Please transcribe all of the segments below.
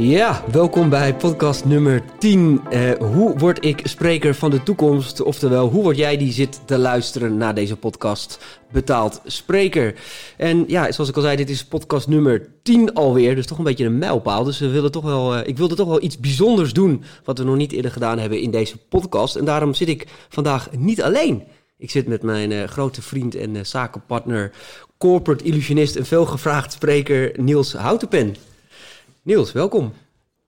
Ja, welkom bij podcast nummer 10. Uh, hoe word ik spreker van de toekomst? Oftewel, hoe word jij die zit te luisteren naar deze podcast betaald spreker? En ja, zoals ik al zei, dit is podcast nummer 10 alweer. Dus toch een beetje een mijlpaal. Dus we willen toch wel, uh, ik wilde toch wel iets bijzonders doen wat we nog niet eerder gedaan hebben in deze podcast. En daarom zit ik vandaag niet alleen. Ik zit met mijn uh, grote vriend en zakenpartner, corporate illusionist en veelgevraagd spreker Niels Houtenpen. Niels, welkom.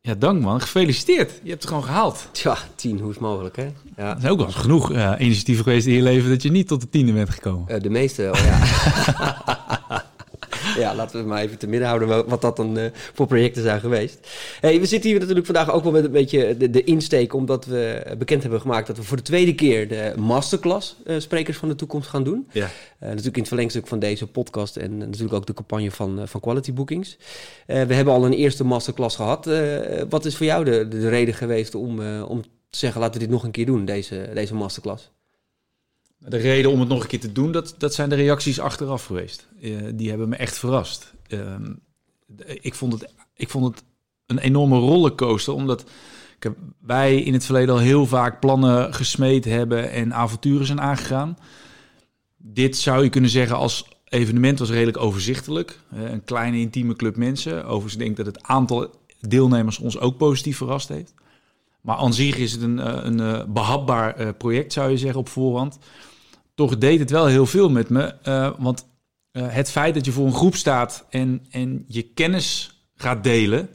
Ja, dank man. Gefeliciteerd. Je hebt het gewoon gehaald. Tja, tien, hoe is het mogelijk hè? Ja. Dat is ook wel genoeg uh, initiatieven geweest in je leven dat je niet tot de tiende bent gekomen. de meeste wel, ja. ja, laten we het maar even te midden houden wat dat dan uh, voor projecten zijn geweest. Hey, we zitten hier natuurlijk vandaag ook wel met een beetje de, de, insteek, omdat we bekend hebben gemaakt dat we voor de tweede keer de masterclass uh, Sprekers van de Toekomst gaan doen. Ja. Uh, natuurlijk in het verlengstuk van deze podcast en natuurlijk ook de campagne van, van Quality Bookings. we hebben al een eerste masterclass gehad. wat is voor jou de, de reden geweest om, om te zeggen, laten we dit nog een keer doen, deze, deze masterclass? De reden om het nog een keer te doen, dat, dat zijn de reacties achteraf geweest. Uh, die hebben me echt verrast. Uh, ik, vond het, ik vond het een enorme rollercoaster, omdat ik, wij in het verleden al heel vaak plannen gesmeed hebben en avonturen zijn aangegaan. Dit zou je kunnen zeggen als evenement was redelijk overzichtelijk. Uh, een kleine intieme club mensen. Overigens denk dat het aantal deelnemers ons ook positief verrast heeft. Maar aan zich is het een, een behapbaar project, zou je zeggen, op voorhand toch deed het wel heel veel met me. Uh, want uh, het feit dat je voor een groep staat en, en je kennis gaat delen,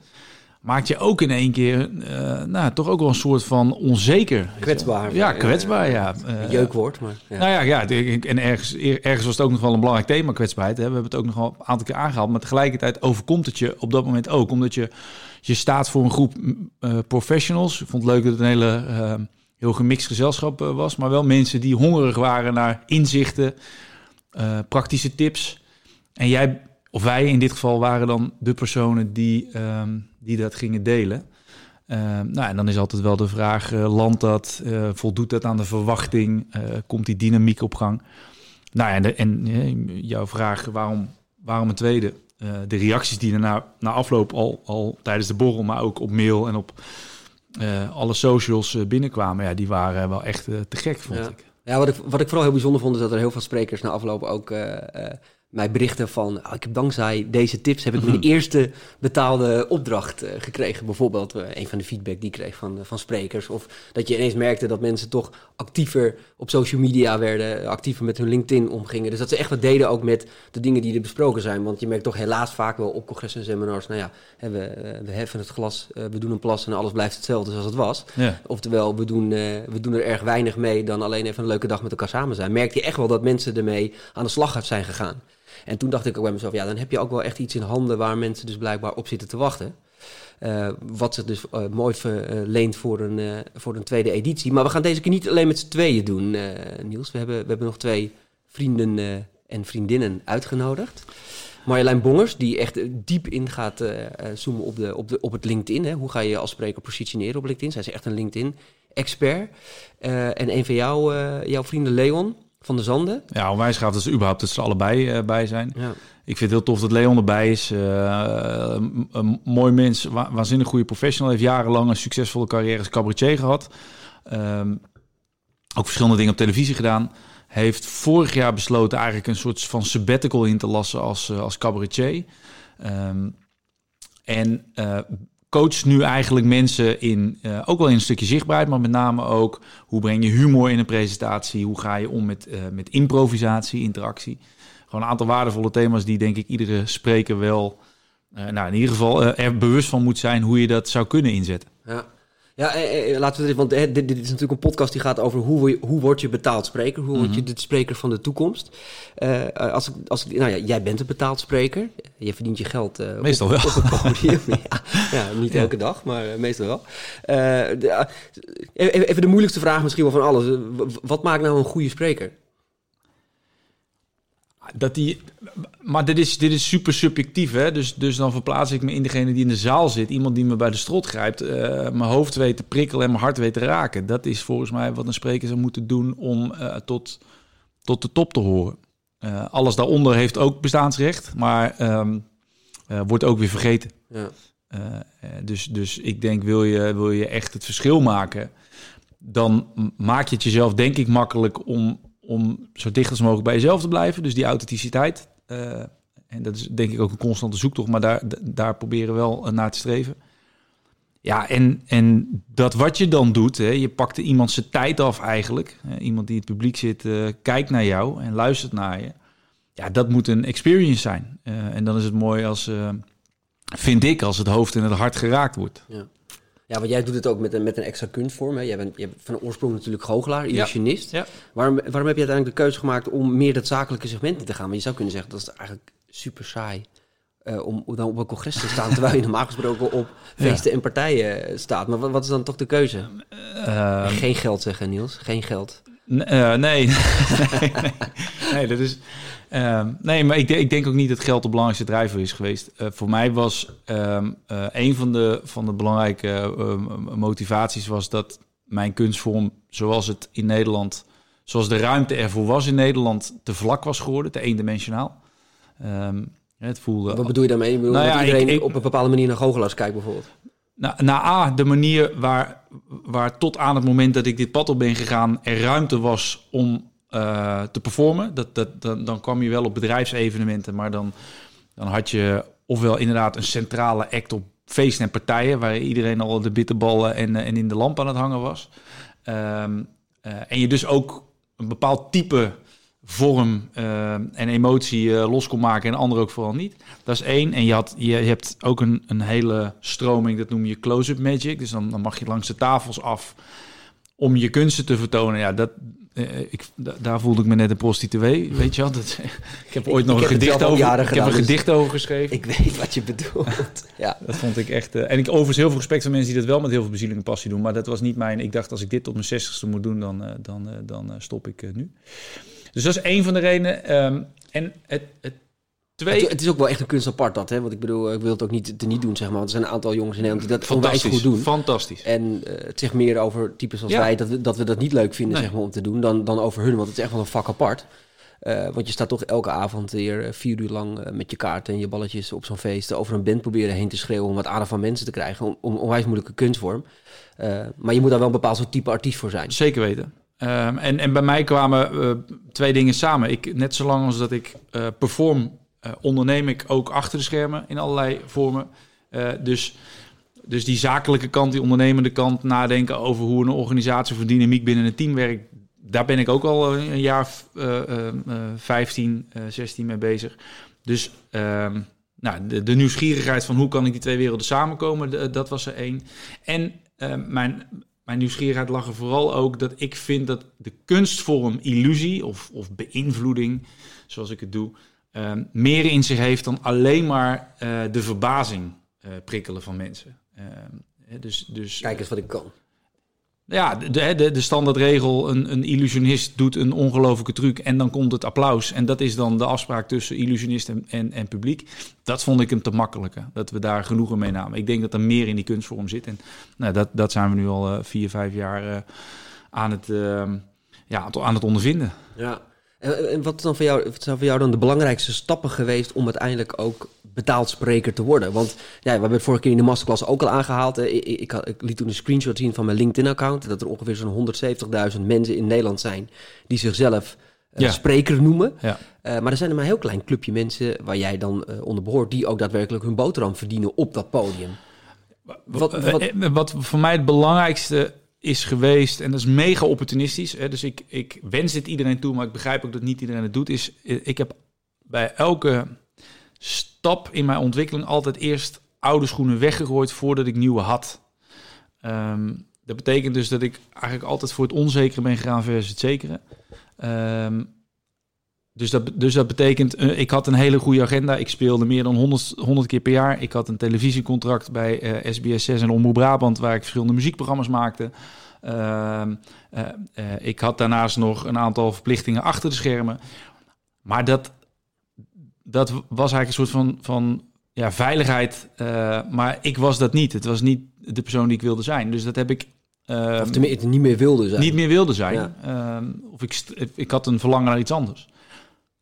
maakt je ook in één keer uh, nou, toch ook wel een soort van onzeker. Kwetsbaar. Ja, kwetsbaar, ja. Jeukwoord, maar... Ja. Nou ja, ja, en ergens, ergens was het ook nog wel een belangrijk thema, kwetsbaarheid. Hè. We hebben het ook nog wel een aantal keer aangehaald. Maar tegelijkertijd overkomt het je op dat moment ook. Omdat je, je staat voor een groep professionals. Ik vond het leuk dat het een hele heel gemixt gezelschap uh, was, maar wel mensen die hongerig waren naar inzichten, uh, praktische tips. En jij, of wij in dit geval, waren dan de personen die, um, die dat gingen delen. Uh, nou, en dan is altijd wel de vraag: landt dat? voldoet dat aan de verwachting? komt die dynamiek op gang? Nou, en, de, en jouw vraag: waarom, waarom een tweede? de reacties die er na, na afloop al, al tijdens de borrel, maar ook op mail en op uh, alle socials uh, binnenkwamen, ja, die waren wel echt uh, te gek, vond ja. ik. Ja, wat ik, wat ik vooral heel bijzonder vond, is dat er heel veel sprekers na afloop ook mij berichten van... Oh, ik heb dankzij deze tips heb ik mijn eerste betaalde opdracht uh, gekregen. Bijvoorbeeld uh, een van de feedback die ik kreeg van, uh, van sprekers. Of dat je ineens merkte dat mensen toch actiever op social media werden. Actiever met hun LinkedIn omgingen. Dus dat ze echt wat deden ook met de dingen die er besproken zijn. Want je merkt toch helaas vaak wel op congressen en seminars... Nou ja, hè, we, we heffen het glas, we doen een plas en alles blijft hetzelfde zoals het was. Ja. Oftewel, we doen, we doen er erg weinig mee dan alleen even een leuke dag met elkaar samen zijn. Merk je echt wel dat mensen ermee aan de slag zijn gegaan. En toen dacht ik ook bij mezelf, ja, dan heb je ook wel echt iets in handen waar mensen dus blijkbaar op zitten te wachten. Uh, wat zich dus uh, mooi verleent voor een, uh, voor een tweede editie. Maar we gaan deze keer niet alleen met z'n tweeën doen, Niels. We hebben, we hebben nog twee vrienden en vriendinnen uitgenodigd. Marjolein Bongers, die echt diep in gaat zoomen op, de, op, de, op het LinkedIn. Hè. Hoe ga je je als spreker positioneren op LinkedIn? Zij is echt een LinkedIn-expert. en een van jou, jouw vrienden, Leon, van de Zanden. Ja, onwijs gaaf dat ze überhaupt dat ze allebei bij zijn. Ja. Ik vind het heel tof dat Leon erbij is. Uh, een, mooi mens, wa waanzinnig goede professional. Heeft jarenlang een succesvolle carrière als cabaretier gehad. Um, ook verschillende dingen op televisie gedaan. Heeft vorig jaar besloten eigenlijk een soort van sabbatical in te lassen als, uh, als cabaretier. Um, en coacht nu eigenlijk mensen in, uh, ook wel in een stukje zichtbaarheid, maar met name ook hoe breng je humor in een presentatie, hoe ga je om met, uh, met improvisatie, interactie. Gewoon een aantal waardevolle thema's die denk ik iedere spreker wel, uh, nou in ieder geval er bewust van moet zijn hoe je dat zou kunnen inzetten. Ja. Ja, eh, eh, laten we dit, want eh, dit, dit, is natuurlijk een podcast die gaat over hoe, hoe word je betaald spreker? Hoe word je de spreker van de toekomst? Uh, als ik, als ik, nou ja, jij bent een betaald spreker. Je verdient je geld. Uh, meestal op, wel. Op het podium. ja, ja, niet ja. elke dag, maar uh, meestal wel. De, even de moeilijkste vraag misschien wel van alles. Wat maakt nou een goede spreker? Dat die, maar dit is, dit is super subjectief, hè? Dus, dus dan verplaats ik me in degene die in de zaal zit. Iemand die me bij de strot grijpt, uh, mijn hoofd weet te prikkelen en mijn hart weet te raken. Dat is volgens mij wat een spreker zou moeten doen om uh, tot, tot de top te horen. Uh, alles daaronder heeft ook bestaansrecht, maar um, wordt ook weer vergeten. Ja. Eh, eh, dus, dus ik denk, wil je, wil je echt het verschil maken, dan maak je het jezelf denk ik makkelijk om, om zo dicht als mogelijk bij jezelf te blijven. Dus die authenticiteit. eh, en dat is denk ik ook een constante zoektocht, maar daar, daar proberen we wel eh, naar te streven. Ja, en, en dat wat je dan doet, hè, je pakt iemand zijn tijd af eigenlijk. Hè, iemand die in het publiek zit, eh, kijkt naar jou en luistert naar je. Ja, dat moet een experience zijn. Eh, en dan is het mooi als, eh, vind ik, als het hoofd en het hart geraakt wordt. Ja, want jij doet het ook met een, met een extra kunstvorm. Hè? Jij bent, je bent van oorsprong natuurlijk goochelaar, illusionist. Ja. Waarom, waarom heb je uiteindelijk de keuze gemaakt om meer dat zakelijke segment in te gaan? Want je zou kunnen zeggen, dat is eigenlijk super saai. eh, om, dan op een congres te staan, terwijl je normaal gesproken op feesten en partijen eh, staat. Maar wat, wat is dan toch de keuze? Eh, Geen geld zeggen, Niels. Geen geld. N- nee. nee, nee. Nee, dat is. Ehm, nee, maar ik, ik denk ook niet dat geld de belangrijkste drijver is geweest. Eh, voor mij was ehm, eh, een van de, van de belangrijke eh, motivaties was dat mijn kunstvorm, zoals het in Nederland, zoals de ruimte ervoor was in Nederland, te vlak was geworden, te eendimensionaal. Ehm, het voelde. Wat bedoel je daarmee? Ik bedoel, Nou dat ja, iedereen ik- ik- op een bepaalde manier naar goochelaars kijkt bijvoorbeeld. Nou, na A, de manier waar, waar tot aan het moment dat ik dit pad op ben gegaan, er ruimte was om eh, te performen. Dat, dat, dan, dan kwam je wel op bedrijfsevenementen, maar dan, dan had je ofwel inderdaad een centrale act op feesten en partijen, waar iedereen al de bitterballen en, eh, en in de lamp aan het hangen was. Ehm, eh, en je dus ook een bepaald type vorm en emotie los kon maken en anderen ook vooral niet. Dat is één. En je, had, je hebt ook een, een hele stroming, dat noem je close-up magic. Dus dan, dan mag je langs de tafels af om je kunsten te vertonen. Ja, dat, eh, ik, da- daar voelde ik me net een prostituee, weet je wel. Dat, ik heb ooit nog ik een gedicht over, ik heb een dus- gedicht over geschreven. Ik weet wat je bedoelt. ja. Dat vond ik echt. eh, en ik overigens heel veel respect voor mensen die dat wel met heel veel bezieling en passie doen. Maar dat was niet mijn. Ik dacht, als ik dit tot mijn zestigste moet doen, dan, eh, dan, dan stop ik nu. Dus dat is één van de redenen. Ehm, en het, het twee. Het, het is ook wel echt een kunst apart dat, hè? Want ik bedoel, ik wil het ook niet te niet doen, zeg maar. Want er zijn een aantal jongens in Nederland die dat onwijs fantastisch. goed doen. Fantastisch. En eh, het zegt meer over types als Ja. wij, dat we, dat we dat niet leuk vinden Nee. zeg maar, om te doen, dan, dan over hun. Want het is echt wel een vak apart. Eh, want je staat toch elke avond weer eh, vier uur lang met je kaarten en je balletjes op zo'n feest over een band proberen heen te schreeuwen om wat aandacht van mensen te krijgen. Om, om onwijs moeilijke kunstvorm. Maar je moet daar wel een bepaald soort type artiest voor zijn. Zeker weten. Ehm, en, en bij mij kwamen twee dingen samen. Ik, net zolang als dat ik perform, eh, onderneem ik ook achter de schermen in allerlei vormen. Eh, dus, dus die zakelijke kant, die ondernemende kant, nadenken over hoe een organisatie voor dynamiek binnen een team werkt. Daar ben ik ook al een een jaar eh, eh, eh, 15, eh, 16 mee bezig. Dus ehm, nou, de, de nieuwsgierigheid van hoe kan ik die twee werelden samenkomen, dat was er één. En eh, mijn, mijn nieuwsgierigheid lag er vooral ook dat ik vind dat de kunstvorm illusie of, of beïnvloeding, zoals ik het doe, eh, meer in zich heeft dan alleen maar eh, de verbazing eh, prikkelen van mensen. Eh, hè, dus, dus Kijk eens wat ik kan. ja, de, de, de standaardregel, een, een illusionist doet een ongelofelijke truc en dan komt het applaus. En dat is dan de afspraak tussen illusionist en, en, en publiek. Dat vond ik hem te makkelijke, dat we daar genoegen mee namen. Ik denk dat er meer in die kunstvorm zit. En nou, dat, dat zijn we nu al eh, vier, vijf jaar aan, het, eh, ja, aan het ondervinden. Ja. En, en wat, dan voor jou, wat zijn voor jou dan de belangrijkste stappen geweest om uiteindelijk ook betaald spreker te worden? Want ja, we hebben het vorige keer in de masterclass ook al aangehaald. Eh, Ik, ik, ik, liet toen een screenshot zien van mijn LinkedIn-account. Dat er ongeveer zo'n 170.000 mensen in Nederland zijn die zichzelf eh, Ja. spreker noemen. Ja. Eh, maar er zijn er maar een heel klein clubje mensen waar jij dan eh, onder behoort... die ook daadwerkelijk hun boterham verdienen op dat podium. Wat, Eh, wat, eh, wat voor mij het belangrijkste is geweest, en dat is mega opportunistisch, hè, dus ik, ik wens dit iedereen toe, maar ik begrijp ook dat niet iedereen het doet, is ik heb bij elke stap in mijn ontwikkeling altijd eerst oude schoenen weggegooid voordat ik nieuwe had. Ehm, dat betekent dus dat ik eigenlijk altijd voor het onzekere ben gegaan versus het zekere. Ehm, dus dat, dus dat betekent, eh, ik had een hele goede agenda. Ik speelde meer dan 100, 100 keer per jaar. Ik had een televisiecontract bij eh, SBS 6 en Omroep Brabant, waar ik verschillende muziekprogramma's maakte. Ehm, eh, eh, ik had daarnaast nog een aantal verplichtingen achter de schermen. Maar dat, dat was eigenlijk een soort van, van ja, veiligheid. eh, maar ik was dat niet. Het was niet de persoon die ik wilde zijn. Dus dat heb ik... ehm, of tenminste niet meer wilde zijn. niet meer wilde zijn. Ja. Ehm, of ik, ik had een verlangen naar iets anders.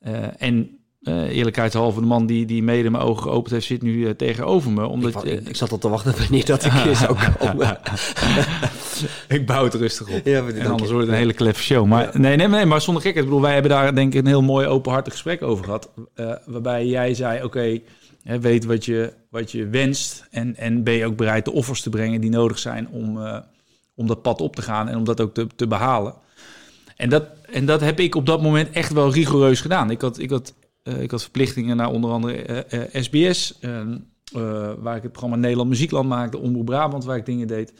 Eh, en uh, eerlijkheidshalve, de man die, die mede mijn ogen geopend heeft, zit nu uh, tegenover me. Omdat, ik, ik, ik, zat al te wachten wanneer dat ik hier zou komen. ik bouw het rustig op. Ja, en anders wordt het een hele kleffe show. Maar, ja. nee, nee, nee, maar zonder gekheid. Ik bedoel, wij hebben daar denk ik een heel mooi openhartig gesprek over gehad. Uh, waarbij jij zei, oké, okay, weet wat je, wat je wenst. En, en ben je ook bereid de offers te brengen die nodig zijn om, om dat pad op te gaan en om dat ook te, te behalen. En dat, en dat heb ik op dat moment echt wel rigoureus gedaan. Ik had, ik had, uh, ik had verplichtingen naar onder andere uh, uh, SBS, ehm, waar ik het programma Nederland Muziekland maakte, Omroep Brabant, waar ik dingen deed.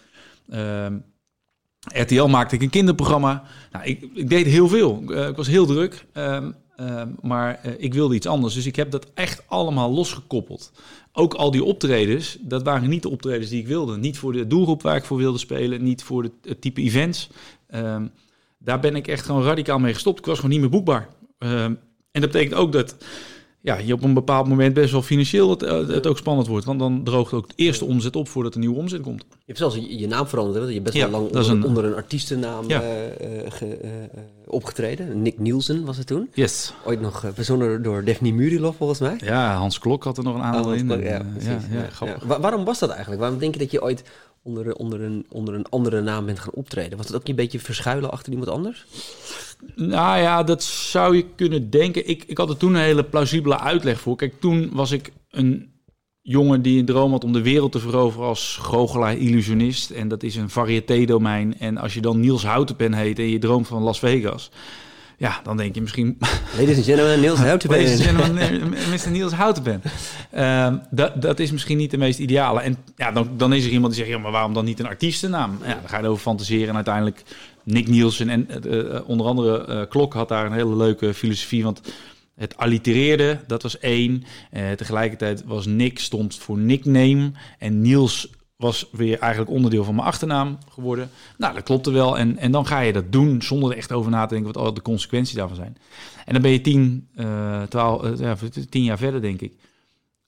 Ehm, RTL maakte ik een kinderprogramma. Nou, ik, ik deed heel veel. ik was heel druk. Um, maar ik wilde iets anders. Dus ik heb dat echt allemaal losgekoppeld. Ook al die optredens, dat waren niet de optredens die ik wilde. Niet voor de doelgroep waar ik voor wilde spelen. Niet voor de, het type events. Daar ben ik echt gewoon radicaal mee gestopt. Ik was gewoon niet meer boekbaar. Uh, en dat betekent ook dat ja, je op een bepaald moment best wel financieel het, uh, het ook spannend wordt. Want dan droogt ook de eerste omzet op voordat er nieuwe omzet komt. Je hebt zelfs je, je naam veranderd. Hè? Je bent ja, wel lang onder een, onder, een, artiestennaam ja. uh, ge, opgetreden. Nick Nielsen was het toen. Yes. Ooit nog verzonnen door Daphne Murilov volgens mij. Ja, Hans Klok had er nog een aantal oh, in. Klok, ja, ja, ja, waarom was dat eigenlijk? Waarom denk je dat je ooit onder, onder, een, onder een andere naam bent gaan optreden. Was het ook niet een beetje verschuilen achter iemand anders? Nou ja, dat zou je kunnen denken. Ik, ik had er toen een hele plausibele uitleg voor. Kijk, toen was ik een jongen die een droom had om de wereld te veroveren als goochelaar, illusionist. En dat is een variété-domein. En als je dan Niels Houtenpen heet en je droomt van Las Vegas... Ja, dan denk je misschien... Ladies and gentlemen, Niels Houtenpen. Ladies and gentlemen, Mr. Niels Houtenpen. Uh, dat, dat is misschien niet de meest ideale. En ja, dan, dan is er iemand die zegt, ja, maar waarom dan niet een artiestennaam? Ja, dan ga je over fantaseren en uiteindelijk Nick Nielsen en uh, onder andere uh, Klok had daar een hele leuke filosofie, want het allitereerde, dat was één. Uh, tegelijkertijd was Nick stond voor nickname en Niels was weer eigenlijk onderdeel van mijn achternaam geworden. Nou, dat klopte wel. En, en dan ga je dat doen zonder er echt over na te denken wat al de consequenties daarvan zijn. En dan ben je tien, uh, twaalf, uh, ja, tien jaar verder, denk ik.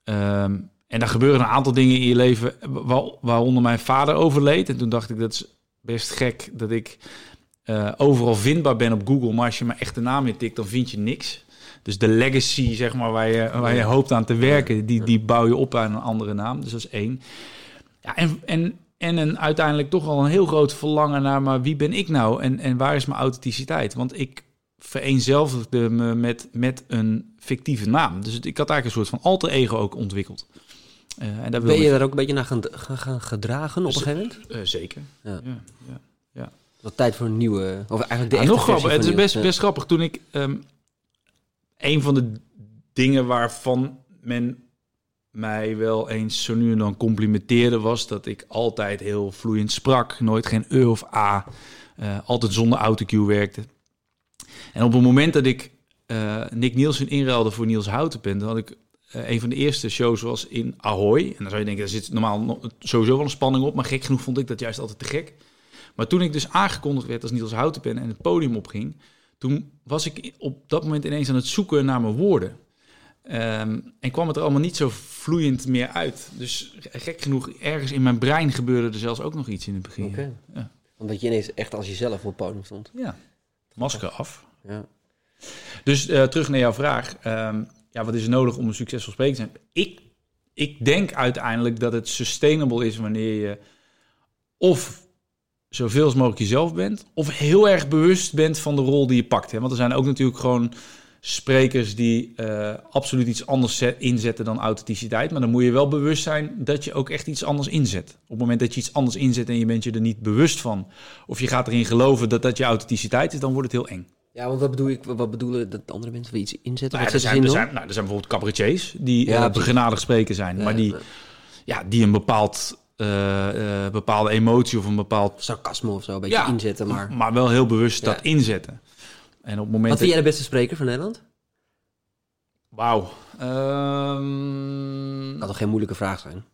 Um, en dan gebeuren een aantal dingen in je leven, waar, waaronder mijn vader overleed. En toen dacht ik, dat is best gek dat ik uh, overal vindbaar ben op Google. Maar als je mijn echte naam intikt, dan vind je niks. Dus de legacy, zeg maar, waar je, waar je hoopt aan te werken, die, die bouw je op aan een andere naam. Dus dat is één. Ja, en, en, en een uiteindelijk toch al een heel groot verlangen naar, maar wie ben ik nou en, en waar is mijn authenticiteit? Want ik vereenzelvigde me met, met een fictieve naam. Dus ik had eigenlijk een soort van alter ego ook ontwikkeld. Uh, en daar ben je daar ook een beetje naar gaan, gaan gedragen op een gegeven moment? Uh, zeker. Ja. Ja, ja, ja. Wat tijd voor een nieuwe, of eigenlijk de ja, nog grappig. Het is best, best grappig. Toen ik um, een van de dingen waarvan men mij wel eens zo nu en dan complimenteerde was dat ik altijd heel vloeiend sprak, nooit geen e of a, uh, altijd zonder autocue werkte. En op het moment dat ik uh, Nick Nielsen inruilde voor Niels Houtenpen, had ik uh, een van de eerste shows was in Ahoy. En dan zou je denken, daar zit normaal sowieso wel een spanning op, maar gek genoeg vond ik dat juist altijd te gek. Maar toen ik dus aangekondigd werd als Niels Houtenpen en het podium opging, toen was ik op dat moment ineens aan het zoeken naar mijn woorden. Um, en kwam het er allemaal niet zo vloeiend meer uit. Dus gek genoeg, ergens in mijn brein gebeurde er zelfs ook nog iets in het begin. Okay. Ja. Omdat je ineens echt als jezelf op podium stond. Ja, masker af. Ja. Dus uh, terug naar jouw vraag. Um, ja, wat is er nodig om een succesvol spreker te zijn? Ik, ik denk uiteindelijk dat het sustainable is wanneer je of zoveel als mogelijk jezelf bent, of heel erg bewust bent van de rol die je pakt. Hè? Want er zijn ook natuurlijk gewoon sprekers die uh, absoluut iets anders inzetten dan authenticiteit. Maar dan moet je wel bewust zijn dat je ook echt iets anders inzet. Op het moment dat je iets anders inzet en je bent je er niet bewust van, of je gaat erin geloven dat dat je authenticiteit is, dan wordt het heel eng. Ja, want wat bedoel ik? Wat bedoelen dat andere mensen iets inzetten? Nou, ja, er, zijn, er, zijn, nou, er zijn bijvoorbeeld cabaretiers die ja, uh, begenadigd spreken zijn, ja, maar die, ja, die een bepaald uh, uh, bepaalde emotie of een bepaald sarcasme of zo een beetje ja, inzetten, maar maar wel heel bewust dat inzetten. En op het moment Wat vind jij de beste spreker van Nederland? Wauw. Um... Dat toch geen moeilijke vraag zijn?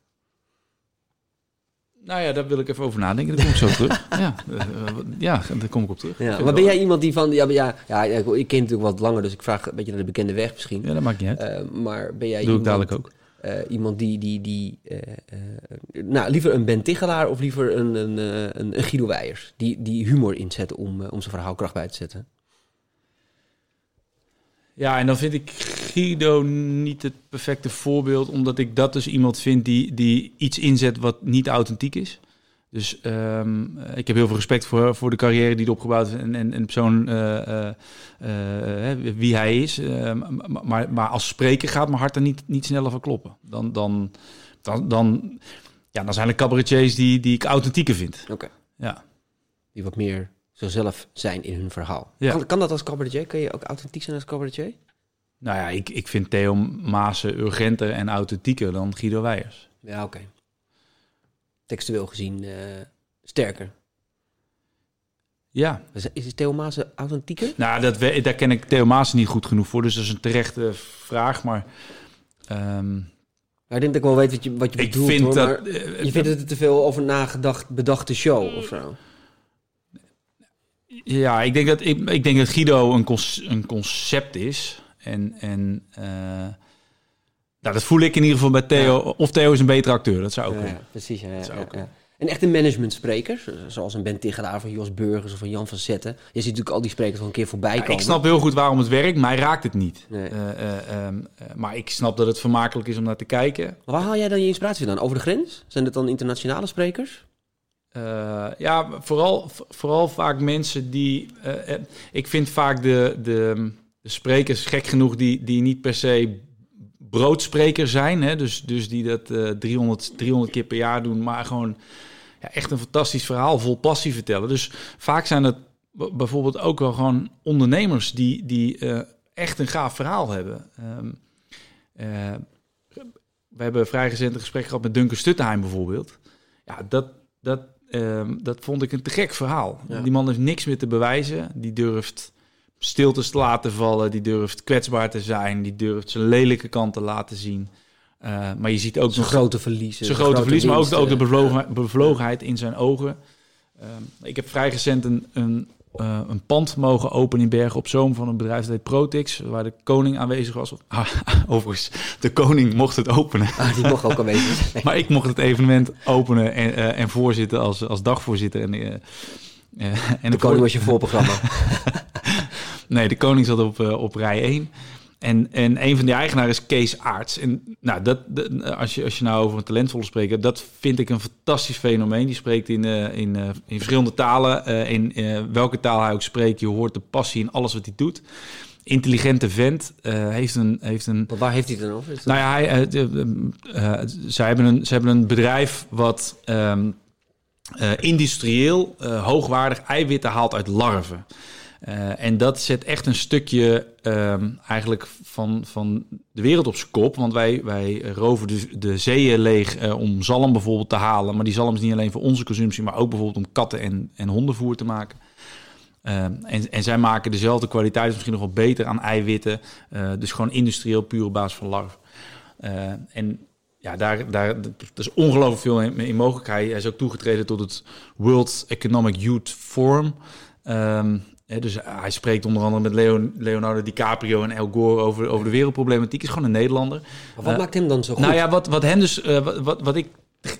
Nou ja, daar wil ik even over nadenken. Daar kom ik zo terug. Ja, uh, ja, daar kom ik op terug. Ja, maar ben jij iemand die van... Ja, ja, ja, ik ken natuurlijk wat langer, dus ik vraag een beetje naar de bekende weg misschien. Ja, dat maakt niet uit. Uh, maar ben jij Doe iemand, ik dadelijk ook. Uh, iemand die... die, die nou, liever een Ben Tichelaar of liever een, een, een, een Guido Weijers? Die, die humor inzetten om, om zijn verhaal kracht bij te zetten? Ja, en dan vind ik Guido niet het perfecte voorbeeld, omdat ik dat dus iemand vind die, die iets inzet wat niet authentiek is. Dus ehm, ik heb heel veel respect voor, voor de carrière die hij opgebouwd heeft en, en, en persoon uh, uh, wie hij is. Ehm, maar, maar als spreker gaat mijn hart er niet, niet sneller van kloppen. Dan, dan, dan, dan, ja, dan zijn er cabaretiers die, die ik authentieker vind. Oké. Ja. Die wat meer zichzelf zijn in hun verhaal. Ja. Kan, kan dat als cabaretier? Kun je ook authentiek zijn als cabaretier? Nou ja, ik, ik vind Theo Maassen urgenter en authentieker dan Guido Weijers. Ja, oké. Textueel gezien uh, sterker. Ja. Is, is Theo Maassen authentieker? Nou, dat, daar ken ik Theo Maassen niet goed genoeg voor. Dus dat is een terechte vraag. Maar... Um, ik denk dat ik wel weet wat je, wat je ik bedoelt. Vind dat, uh, je vindt het te veel over nagedacht, bedachte show of zo? Ja, ik denk dat, ik, ik denk dat Guido een, een concept is. En, en uh, nou, dat voel ik in ieder geval bij Theo. Of Theo is een betere acteur, dat zou ook ja, Precies, ja. ja, En echt een managementspreker, zoals een Ben Tigelaar van Jos Burgers of van Jan van Zetten. Je ziet natuurlijk al die sprekers al een keer voorbij komen. ik snap heel goed waarom het werkt, mij raakt het niet. Nee. Uh, uh, um, maar ik snap dat het vermakelijk is om naar te kijken. waar haal jij dan je inspiratie dan? Over de grens? Zijn het dan internationale sprekers? Uh, ja, vooral, vooral vaak mensen die. Uh, ik vind vaak de, de, de, sprekers, gek genoeg, die, die niet per se broodspreker zijn. Hè? Dus, dus die dat uh, 300, 300 keer per jaar doen, maar gewoon ja, echt een fantastisch verhaal vol passie vertellen. Dus vaak zijn het bijvoorbeeld ook wel gewoon ondernemers die, die echt een gaaf verhaal hebben. Um, we hebben vrij recent een gesprek gehad met Duncan Stuttenheim bijvoorbeeld. Ja, dat, dat, Ehm, dat vond ik een te gek verhaal. Die man heeft niks meer te bewijzen. Die durft stiltes te laten vallen. Die durft kwetsbaar te zijn. Die durft zijn lelijke kant te laten zien. Uh, maar je ziet ook zijn grote verliezen. Zijn grote, verlies, maar ook, ook de bevlogen, bevlogenheid in zijn ogen. Uh, ik heb vrij recent een, een uh, een pand mogen openen in Bergen op Zoom van een bedrijf dat heet Protix, waar de koning aanwezig was. Ah, overigens, de koning mocht het openen. Ah, die mocht ook aanwezig zijn. maar ik mocht het evenement openen en, uh, en voorzitten als, als dagvoorzitter. En, uh, en de, koning was je voorprogramma. nee, de koning zat op, op rij 1. En, en een van die eigenaren is Kees Aarts. En nou, dat, als, je, als je nou over een talentvolle spreker, dat vind ik een fantastisch fenomeen. Die spreekt in, uh, in, uh, in verschillende talen. Uh, in welke taal hij ook spreekt, je hoort de passie in alles wat hij doet. Intelligente vent. heeft een, heeft een, waar heeft hij het dan over? Nou ja, hij, zij, hebben een, ze hebben een bedrijf wat um, industrieel hoogwaardig eiwitten haalt uit larven. Uh, en dat zet echt een stukje uh, eigenlijk van, van de wereld op zijn kop. Want wij, wij roven de, de zeeën leeg uh, om zalm bijvoorbeeld te halen. Maar die zalm is niet alleen voor onze consumptie, maar ook bijvoorbeeld om katten- en, en hondenvoer te maken. Uh, en, en zij maken dezelfde kwaliteit, misschien nog wel beter aan eiwitten. dus gewoon industrieel, puur op basis van larven. en ja, daar, daar dat is ongelooflijk veel in, in mogelijk. Hij, hij is ook toegetreden tot het World Economic Youth Forum. Um, dus hij spreekt onder andere met Leonardo DiCaprio en El Gore over, over de wereldproblematiek. Is gewoon een Nederlander. Maar wat uh, maakt hem dan zo goed? Nou ja, wat, wat hen dus, uh, wat, wat ik,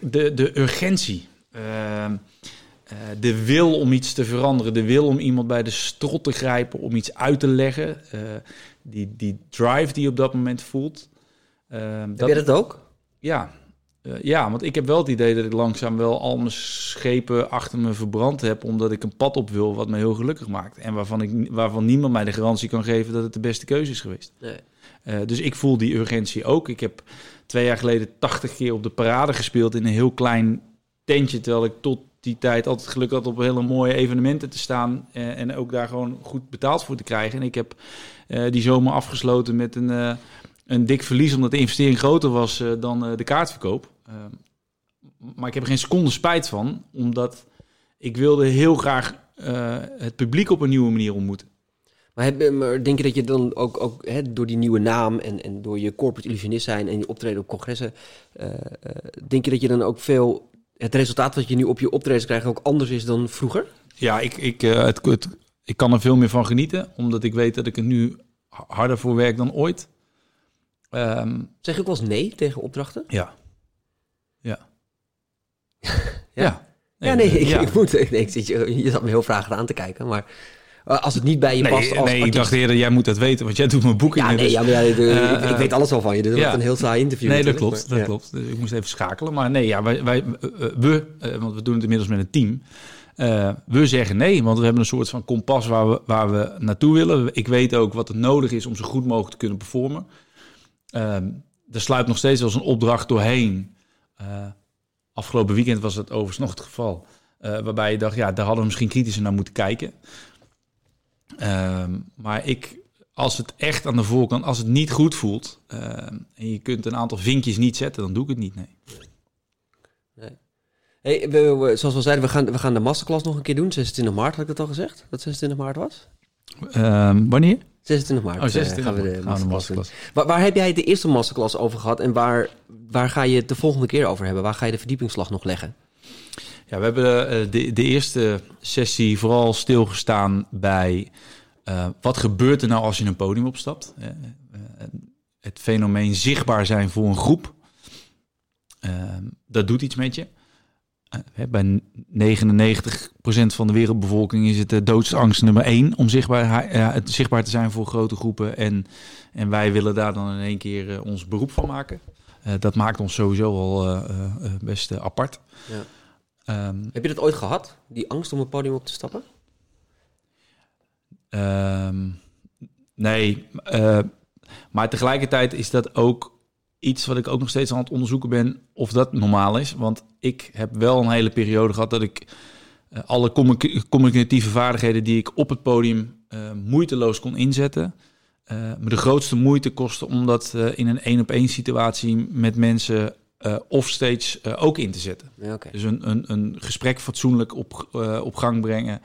de, de urgentie, uh, de wil om iets te veranderen, de wil om iemand bij de strot te grijpen, om iets uit te leggen, die, die drive die je op dat moment voelt. Heb dat, je dat ook? Ja, uh, ja, want ik heb wel het idee dat ik langzaam wel al mijn schepen achter me verbrand heb, omdat ik een pad op wil wat me heel gelukkig maakt. En waarvan, ik, waarvan niemand mij de garantie kan geven dat het de beste keuze is geweest. Nee. Uh, dus ik voel die urgentie ook. Ik heb twee jaar geleden 80 keer op de parade gespeeld in een heel klein tentje, terwijl ik tot die tijd altijd geluk had op hele mooie evenementen te staan uh, en ook daar gewoon goed betaald voor te krijgen. En ik heb die zomer afgesloten met een een dik verlies omdat de investering groter was dan de kaartverkoop. Uh, maar ik heb er geen seconde spijt van, omdat ik wilde heel graag het publiek op een nieuwe manier ontmoeten. Maar, heb, maar denk je dat je dan ook, ook hè, door die nieuwe naam en, en door je corporate illusionist zijn en je optreden op congressen, denk je dat je dan ook veel, het resultaat wat je nu op je optredens krijgt ook anders is dan vroeger? Ja, ik, ik, het, het, ik kan er veel meer van genieten, omdat ik weet dat ik er nu harder voor werk dan ooit. Um, zeg ik wel eens nee tegen opdrachten? Ja. Ja. ja. ja. Nee, ja, ik, ik moet, nee, ik zit je, je zat me heel vragen aan te kijken, maar Eh, als het niet bij je Nee, past als nee ik dacht eerder, jij moet dat weten, want jij doet mijn boekingen. Ja, nee, dus- ja, maar ja, de- Eh, ik, ik weet alles al van je. Dus dat ja. is een heel saai interview. Nee, dat klopt. maar- Dat ja. klopt. Dus ik moest even schakelen. Maar nee, ja, wij, wij, eh, we, want we doen het inmiddels met een team. we zeggen nee, want we hebben een soort van kompas waar we, waar we naartoe willen. Ik weet ook wat er nodig is om zo goed mogelijk te kunnen performen. Ehm er sluipt nog steeds als een opdracht doorheen. Eh, afgelopen weekend was het overigens nog het geval. eh, waarbij je dacht, ja, daar hadden we misschien kritischer naar moeten kijken. Ehm, maar ik, als het echt aan de voorkant, als het niet goed voelt ehm, en je kunt een aantal vinkjes niet zetten, dan doe ik het niet. Nee. Hey, we, we- zoals we zeiden, we gaan, we gaan de masterclass nog een keer doen. 26 maart had ik dat al gezegd? Dat 26 maart was? Ehm, wanneer? 26 maart Oh, eh, 26 gaan we de Gaan we masterclass, de masterclass. Waar, waar heb jij de eerste masterclass over gehad en waar, waar ga je het de volgende keer over hebben? Waar ga je de verdiepingsslag nog leggen? Ja, we hebben eh, de, de eerste sessie vooral stilgestaan bij eh, wat gebeurt er nou als je een podium opstapt. Eh, eh, het fenomeen zichtbaar zijn voor een groep. Ehm, dat doet iets met je. Eh, bij 99% van de wereldbevolking is het de doodsangst nummer één om zichtbaar, het zichtbaar te zijn voor grote groepen. En, en wij willen daar dan in één keer eh, ons beroep van maken. Eh, dat maakt ons sowieso al eh, eh, eh, best eh, apart. Ja. Ehm, Heb je dat ooit gehad? Die angst om het podium op te stappen? Ehm, nee, eh, maar tegelijkertijd is dat ook iets wat ik ook nog steeds aan het onderzoeken ben of dat normaal is. Want ik heb wel een hele periode gehad dat ik eh, alle commu- communicatieve vaardigheden die ik op het podium eh, moeiteloos kon inzetten, eh, me de grootste moeite kostte om dat in een één op één situatie met mensen offstage eh, ook in te zetten. Ja. Dus een, een, een gesprek fatsoenlijk op, op gang brengen.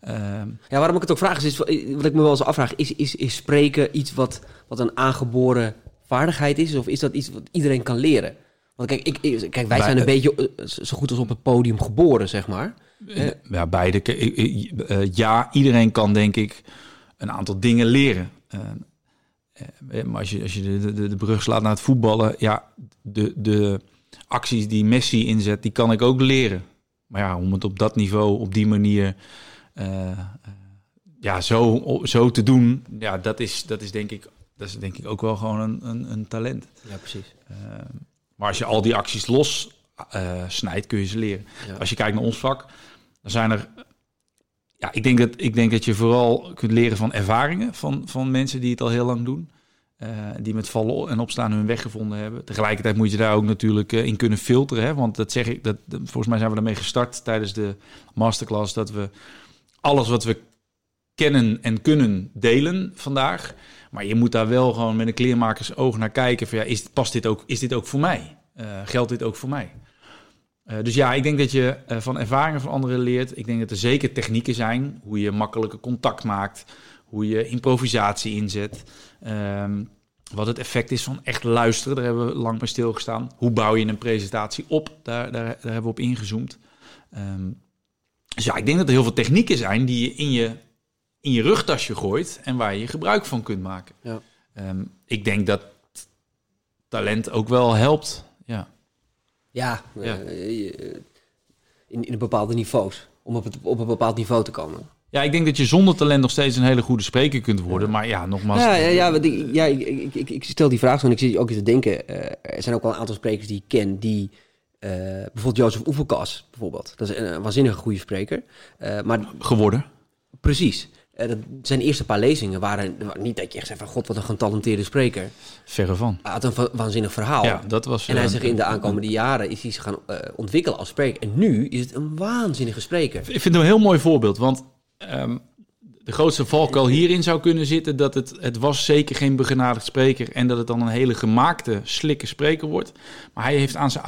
Ehm, Ja, waarom ik het ook vraag is, is wat ik me wel eens afvraag, is, is, is spreken iets wat, wat een aangeboren vaardigheid is? Of is dat iets wat iedereen kan leren? Want kijk, ik, ik- kijk wij zijn een beetje eh, zo goed als op het podium geboren, zeg maar. Ja, beide. Eh, Ja, iedereen kan denk ik een aantal dingen leren. Eh, Maar als je, als je de, de, de brug slaat naar het voetballen, ja, de, de acties die Messi inzet, die kan ik ook leren. Maar ja, om het op dat niveau, op die manier, ja, zo, zo te doen, ja, dat is, dat is denk ik, dat is denk ik ook wel gewoon een, een, een talent. Ja, precies. Eh, maar als je al die acties los eh, snijdt, kun je ze leren. Ja. Als je kijkt naar ons vak, dan zijn er. Ja, ik denk dat, ik denk dat je vooral kunt leren van ervaringen van, van mensen die het al heel lang doen. eh, die met vallen en opstaan hun weg gevonden hebben. Tegelijkertijd moet je daar ook natuurlijk eh, in kunnen filteren. Hè? Want dat zeg ik, dat, volgens mij zijn we ermee gestart tijdens de masterclass. Dat we alles wat we kennen en kunnen delen vandaag. Maar je moet daar wel gewoon met een kleermakersoog naar kijken. Van, ja, is, past dit ook, is dit ook voor mij? Eh, geldt dit ook voor mij? Eh, dus ja, ik denk dat je eh, van ervaringen van anderen leert. Ik denk dat er zeker technieken zijn. Hoe je makkelijker contact maakt. Hoe je improvisatie inzet. Ehm, wat het effect is van echt luisteren. Daar hebben we lang bij stilgestaan. Hoe bouw je een presentatie op? Daar, daar, daar hebben we op ingezoomd. Ehm, dus ja, ik denk dat er heel veel technieken zijn die je in je, in je rugtasje gooit. En waar je gebruik van kunt maken. Ja. Ehm, ik denk dat talent ook wel helpt. Ja. Ja, Ja. eh, eh, in, in bepaalde niveaus. Om op, het, op een bepaald niveau te komen. Ja, ik denk dat je zonder talent nog steeds een hele goede spreker kunt worden. Maar ja, nogmaals. Ja, ja, ja, want ik, ja ik, ik, ik, ik stel die vraag zo en ik zit ook eens te denken. eh, er zijn ook wel een aantal sprekers die ik ken die... eh, bijvoorbeeld Jozef Oevelkas, bijvoorbeeld. Dat is een, een waanzinnige goede spreker. Eh, maar geworden. precies, eh, dat, zijn eerste paar lezingen waren, niet dat je echt zegt van... God, wat een getalenteerde spreker. Verre van. Hij had een va- waanzinnig verhaal. Ja, dat was. En hij eh, zegt in de aankomende jaren is hij zich gaan eh, ontwikkelen als spreker. En nu is het een waanzinnige spreker. Ik vind het een heel mooi voorbeeld. Want ehm, de grootste valkuil hierin zou kunnen zitten dat het, het was zeker geen begenadigd spreker en dat het dan een hele gemaakte, slikke spreker wordt. Maar hij heeft aan zijn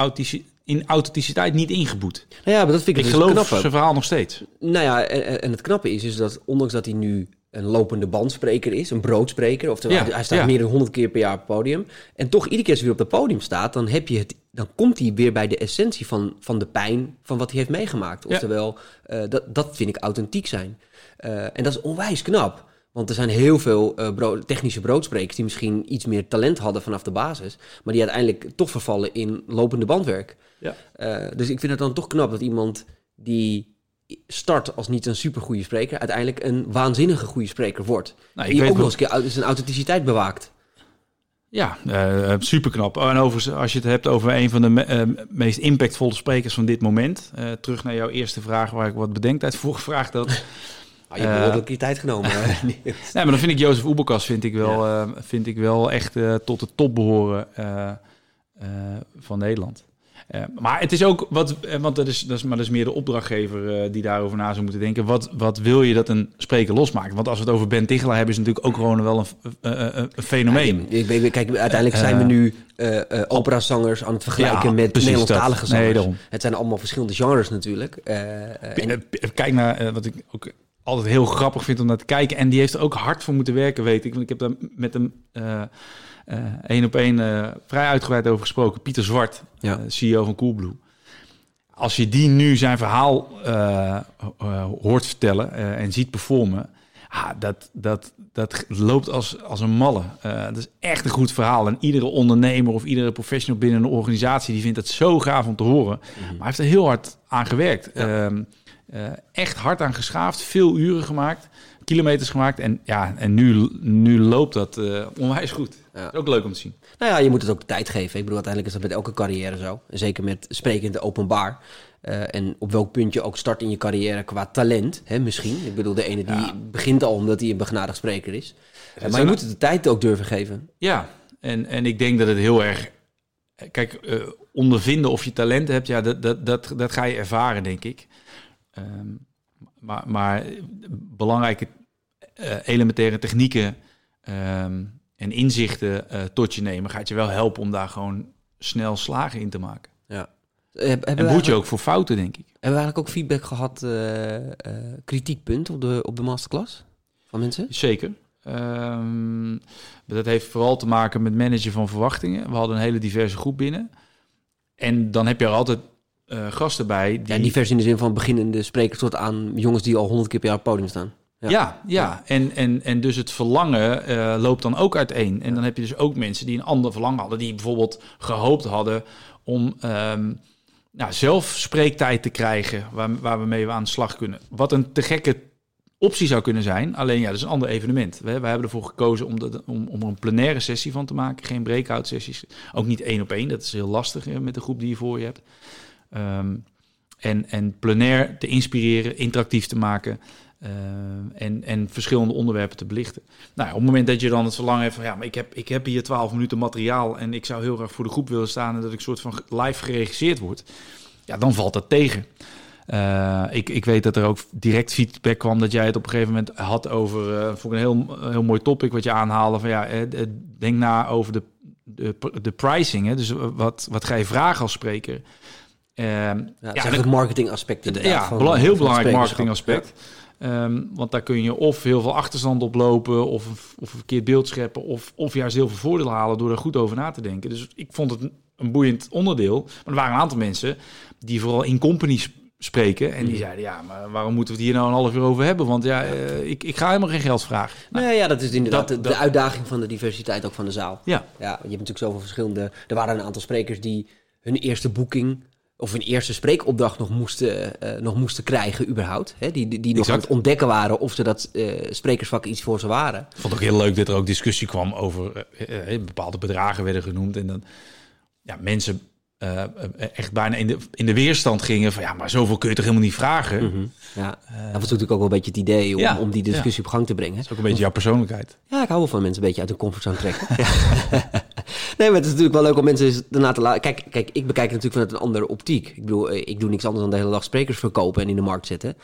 in authenticiteit niet ingeboet. Nou ja, maar dat vind ik, Ik dus geloof zijn verhaal nog steeds. Nou ja, en, en het knappe is, is dat ondanks dat hij nu een lopende bandspreker is, een broodspreker, oftewel Ja, hij- staat ja. meer dan 100 keer per jaar op het podium, en toch iedere keer als hij weer op het podium staat, dan, heb je het, dan komt hij weer bij de essentie van, van de pijn van wat hij heeft meegemaakt. Ja. Oftewel, eh, dat, dat vind ik authentiek zijn. Eh, en dat is onwijs knap. Want er zijn heel veel eh, brood- technische broodsprekers die misschien iets meer talent hadden vanaf de basis, maar die uiteindelijk toch vervallen in lopende bandwerk. Ja. Eh, dus ik vind het dan toch knap dat iemand die start als niet een supergoeie spreker, uiteindelijk een waanzinnige goede spreker wordt. Nou, die ook nog eens een keer zijn authenticiteit bewaakt. Ja, uh, super knap. en overigens, als je het hebt over een van de me uh, meest impactvolle sprekers van dit moment. Uh, terug naar jouw eerste vraag, waar ik wat bedenk uit vorige vraag. Oh, je hebt ook je tijd genomen. nee, maar dan vind ik Jozef Oebekas vind ik wel, ja. vind ik wel echt tot de top behoren van Nederland. Uh, maar het is ook wat, want dat is, dat is, maar dat is meer de opdrachtgever uh, die daarover na zou moeten denken. Wat, wat wil je dat een spreker losmaakt? Want als we het over Ben Tichelaar hebben, is natuurlijk ook gewoon wel een, uh, een fenomeen. Ja, ik, kijk, uiteindelijk zijn we nu operazangers aan het vergelijken ja, met Nederlandstalige zangers. Nee, het zijn allemaal verschillende genres natuurlijk. En... Kijk naar wat ik ook altijd heel grappig vind om naar te kijken. En die heeft er ook hard voor moeten werken, weet ik. Want ik heb daar met hem één op één vrij uitgebreid over gesproken. Pieter Zwart, ja. CEO van Coolblue. Als je die nu zijn verhaal uh, uh, hoort vertellen uh, en ziet performen, ah, dat, dat, dat loopt als, als een malle. dat is echt een goed verhaal. En iedere ondernemer of iedere professional binnen een organisatie, die vindt het zo gaaf om te horen. Mm -hmm. Maar hij heeft er heel hard aan gewerkt. Ja. Ehm, echt hard aan geschaafd, veel uren gemaakt kilometers gemaakt. En ja, en nu, nu loopt dat uh, onwijs goed. Ja. Ook leuk om te zien. Nou ja, je moet het ook de tijd geven. Ik bedoel, uiteindelijk is dat met elke carrière zo. En zeker met spreken in de openbaar. Uh, en op welk punt je ook start in je carrière qua talent, hè, misschien. Ik bedoel, de ene die ja. begint al omdat hij een begnadigd spreker is. Maar je moet het de tijd ook durven geven. Ja, en, en ik denk dat het heel erg... Kijk, ondervinden of je talent hebt, ja, dat, dat, dat, dat ga je ervaren, denk ik. Um, maar, maar belangrijke elementaire technieken... Um, en inzichten uh, tot je nemen, gaat je wel helpen om daar gewoon snel slagen in te maken. Ja. Heb, en moet je ook voor fouten, denk ik. Hebben we eigenlijk ook feedback gehad, uh, uh, kritiekpunt op de, op de masterclass van mensen? Zeker. Um, dat heeft vooral te maken met managen van verwachtingen. We hadden een hele diverse groep binnen. En dan heb je er altijd uh, gasten bij. Die... Ja, divers in de zin van beginnende sprekers tot aan jongens die al honderd keer per jaar op het podium staan. Ja, ja, ja. En, en, en dus het verlangen uh, loopt dan ook uiteen. En dan heb je dus ook mensen die een ander verlangen hadden, die bijvoorbeeld gehoopt hadden om um, nou, zelf spreektijd te krijgen waar, waar we mee aan de slag kunnen. Wat een te gekke optie zou kunnen zijn. Alleen ja, dat is een ander evenement. We, we hebben ervoor gekozen om, de, om, om er een plenaire sessie van te maken. Geen breakout sessies. Ook niet één op één. Dat is heel lastig hè, met de groep die je voor je hebt. Um, en, en plenair te inspireren, interactief te maken. Uh, en, en verschillende onderwerpen te belichten. Nou, op het moment dat je dan het verlangen hebt van ja, maar ik heb, ik heb hier 12 minuten materiaal en ik zou heel graag voor de groep willen staan en dat ik soort van live geregisseerd word, ja, dan valt dat tegen. Uh, ik, ik weet dat er ook direct feedback kwam dat jij het op een gegeven moment had over, ik een heel, heel mooi topic wat je aanhaalde van ja, denk na over de, de, de pricing. Hè? Dus wat, wat ga je vragen als spreker? Uh, ja, ja, het marketingaspect. Ja, van, heel belangrijk marketingaspect. Um, want daar kun je of heel veel achterstand oplopen, of, of een verkeerd beeld scheppen, of, of juist heel veel voordeel halen door er goed over na te denken. Dus ik vond het een boeiend onderdeel. Maar er waren een aantal mensen die vooral in companies spreken. En die zeiden, ja, maar waarom moeten we het hier nou een half uur over hebben? Want ja, uh, ik, ik ga helemaal geen geld vragen. Nou, nee, ja, dat is inderdaad dat, de, de uitdaging van de diversiteit ook van de zaal. Ja. ja. Je hebt natuurlijk zoveel verschillende... Er waren een aantal sprekers die hun eerste boeking of een eerste spreekopdracht nog moesten, uh, nog moesten krijgen überhaupt. Hè? Die, die, die nog aan het ontdekken waren of ze dat uh, sprekersvak iets voor ze waren. Ik vond het ook heel leuk dat er ook discussie kwam over uh, bepaalde bedragen werden genoemd. En dan ja, mensen echt bijna in de, in de weerstand gingen van ja, maar zoveel kun je toch helemaal niet vragen. Mm -hmm. Ja, dat was natuurlijk ook wel een beetje het idee om, ja. om die discussie ja. op gang te brengen. Dat is ook een beetje jouw persoonlijkheid. Ja, ik hou wel van mensen een beetje uit hun comfortzone trekken. nee, maar het is natuurlijk wel leuk om mensen daarna te laten... Kijk, kijk, ik bekijk het natuurlijk vanuit een andere optiek. Ik bedoel, ik doe niks anders dan de hele dag sprekers verkopen en in de markt zetten.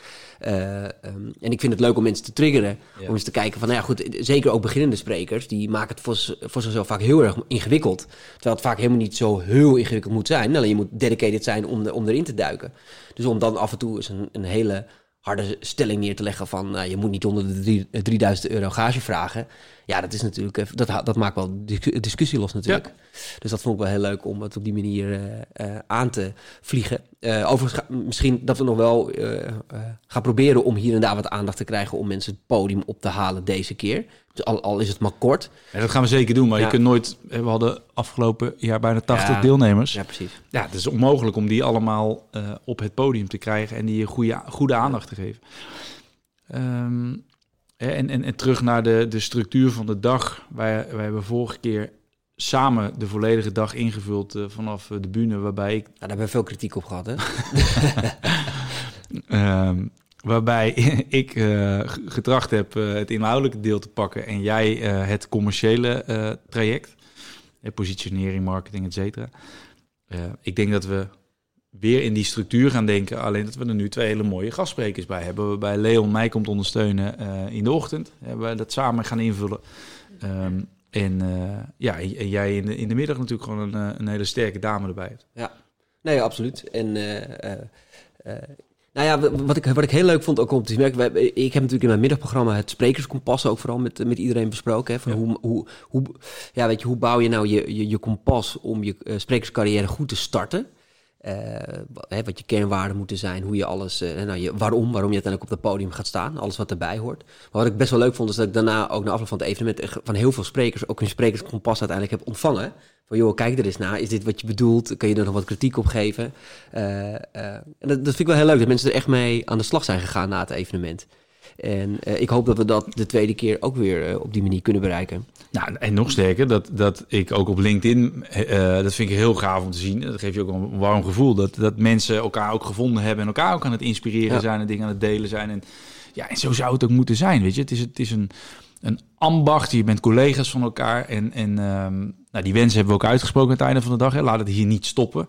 Uh, um, en ik vind het leuk om mensen te triggeren. Ja. Om eens te kijken van, nou ja goed, zeker ook beginnende sprekers... die maken het voor, voor zichzelf vaak heel erg ingewikkeld. Terwijl het vaak helemaal niet zo heel ingewikkeld moet zijn. Alleen je moet dedicated zijn om, om erin te duiken. Dus om dan af en toe eens een, een hele harde stelling neer te leggen van uh, je moet niet onder de drie, 3000 euro gage vragen. Ja, dat is natuurlijk, dat, dat maakt wel discussie los natuurlijk. Ja. Dus dat vond ik wel heel leuk om het op die manier uh, uh, aan te vliegen. Overigens, ga, misschien dat we nog wel gaan proberen om hier en daar wat aandacht te krijgen om mensen het podium op te halen deze keer. Dus al, al is het maar kort. Ja, dat gaan we zeker doen, maar Ja. je kunt nooit... We hadden afgelopen jaar bijna 80 Ja. deelnemers. Ja, precies. Ja, het is onmogelijk om die allemaal eh, op het podium te krijgen en die goede, goede aandacht te geven. Ehm, en, en, en terug naar de, de structuur van de dag. Wij, wij hebben vorige keer samen de volledige dag ingevuld eh, vanaf eh, de bühne, waarbij ik Nou, daar hebben we veel kritiek op gehad, hè? Ehm, waarbij ik g- getracht heb het inhoudelijke deel te pakken en jij het commerciële traject. Positionering, marketing, et cetera. Ik denk dat we weer in die structuur gaan denken. Alleen dat we er nu twee hele mooie gastsprekers bij hebben. Waarbij Leon mij komt ondersteunen in de ochtend. Hebben we dat samen gaan invullen. Ehm, en eh, ja, en jij in de, in de middag natuurlijk gewoon een, eh, een hele sterke dame erbij hebt. Nee, absoluut. En eh, nou ja, wat ik, wat ik heel leuk vond ook om te merken, ik heb natuurlijk in mijn middagprogramma het sprekerskompas ook vooral met, met iedereen besproken. Hè, van Ja. hoe, hoe, hoe, ja, weet je, hoe bouw je nou je, je, je kompas om je sprekerscarrière goed te starten? Eh, wat je kernwaarden moeten zijn, hoe je alles, eh, nou, je, waarom, waarom je uiteindelijk op het podium gaat staan, alles wat erbij hoort. Maar wat ik best wel leuk vond, is dat ik daarna ook na afloop van het evenement van heel veel sprekers ook een sprekerskompas uiteindelijk heb ontvangen. Van joh, kijk er eens naar, is dit wat je bedoelt? Kun je er nog wat kritiek op geven? Eh, en dat, dat vind ik wel heel leuk, dat mensen er echt mee aan de slag zijn gegaan na het evenement. En eh, ik hoop dat we dat de tweede keer ook weer eh, op die manier kunnen bereiken. Nou, en nog sterker, dat, dat ik ook op LinkedIn, eh, dat vind ik heel gaaf om te zien. Dat geeft je ook een warm gevoel. Dat, dat mensen elkaar ook gevonden hebben en elkaar ook aan het inspireren Ja. zijn en dingen aan het delen zijn. En, ja, en zo zou het ook moeten zijn, weet je. Het is, het is een, een ambacht, je bent collega's van elkaar. En, en ehm, nou, die wensen hebben we ook uitgesproken aan het einde van de dag. Hè. Laat het hier niet stoppen.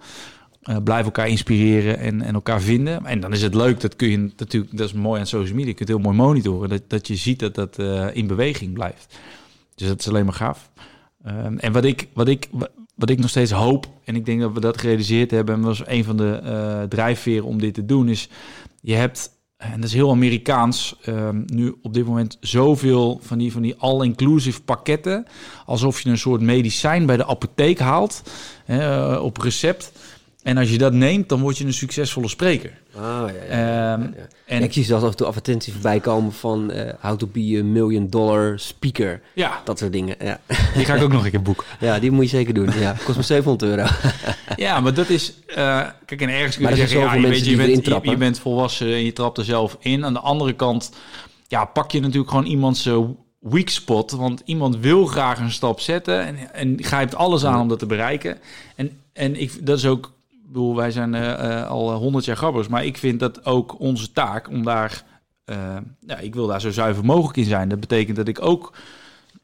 Eh, blijf elkaar inspireren en, en elkaar vinden. En dan is het leuk, dat kun je natuurlijk, dat is mooi aan social media, je kunt heel mooi monitoren. Dat, dat je ziet dat dat eh, in beweging blijft. Dus dat is alleen maar gaaf. Ehm, en wat ik, wat, ik, wat ik nog steeds hoop, en ik denk dat we dat gerealiseerd hebben, en was een van de eh, drijfveren om dit te doen, is je hebt, en dat is heel Amerikaans, ehm, nu op dit moment zoveel van die, van die all-inclusive pakketten, alsof je een soort medicijn bij de apotheek haalt, op recept. En als je dat neemt, dan word je een succesvolle spreker. Oh, ja, Ehm, En ik zie zelfs af en toe advertenties voorbij komen van eh, how to be a million dollar speaker. ja, Dat soort dingen. Ja, die ga ik ook nog een keer boeken. ja die moet je zeker doen. Ja, kost me 700 euro. Ja, maar dat is... eh, kijk, en ergens kun je zeggen... Ja, je, weet, bent, je, je bent volwassen en je trapt er zelf in. Aan de andere kant... Ja, pak je natuurlijk gewoon iemands eh, weak spot. Want iemand wil graag een stap zetten. En, en grijpt alles aan om dat te bereiken. En, en ik, dat is ook... Bedoel, wij zijn eh, eh, al honderd jaar grabbers. Maar ik vind dat ook onze taak om daar... eh, ja, ik wil daar zo zuiver mogelijk in zijn. Dat betekent dat ik ook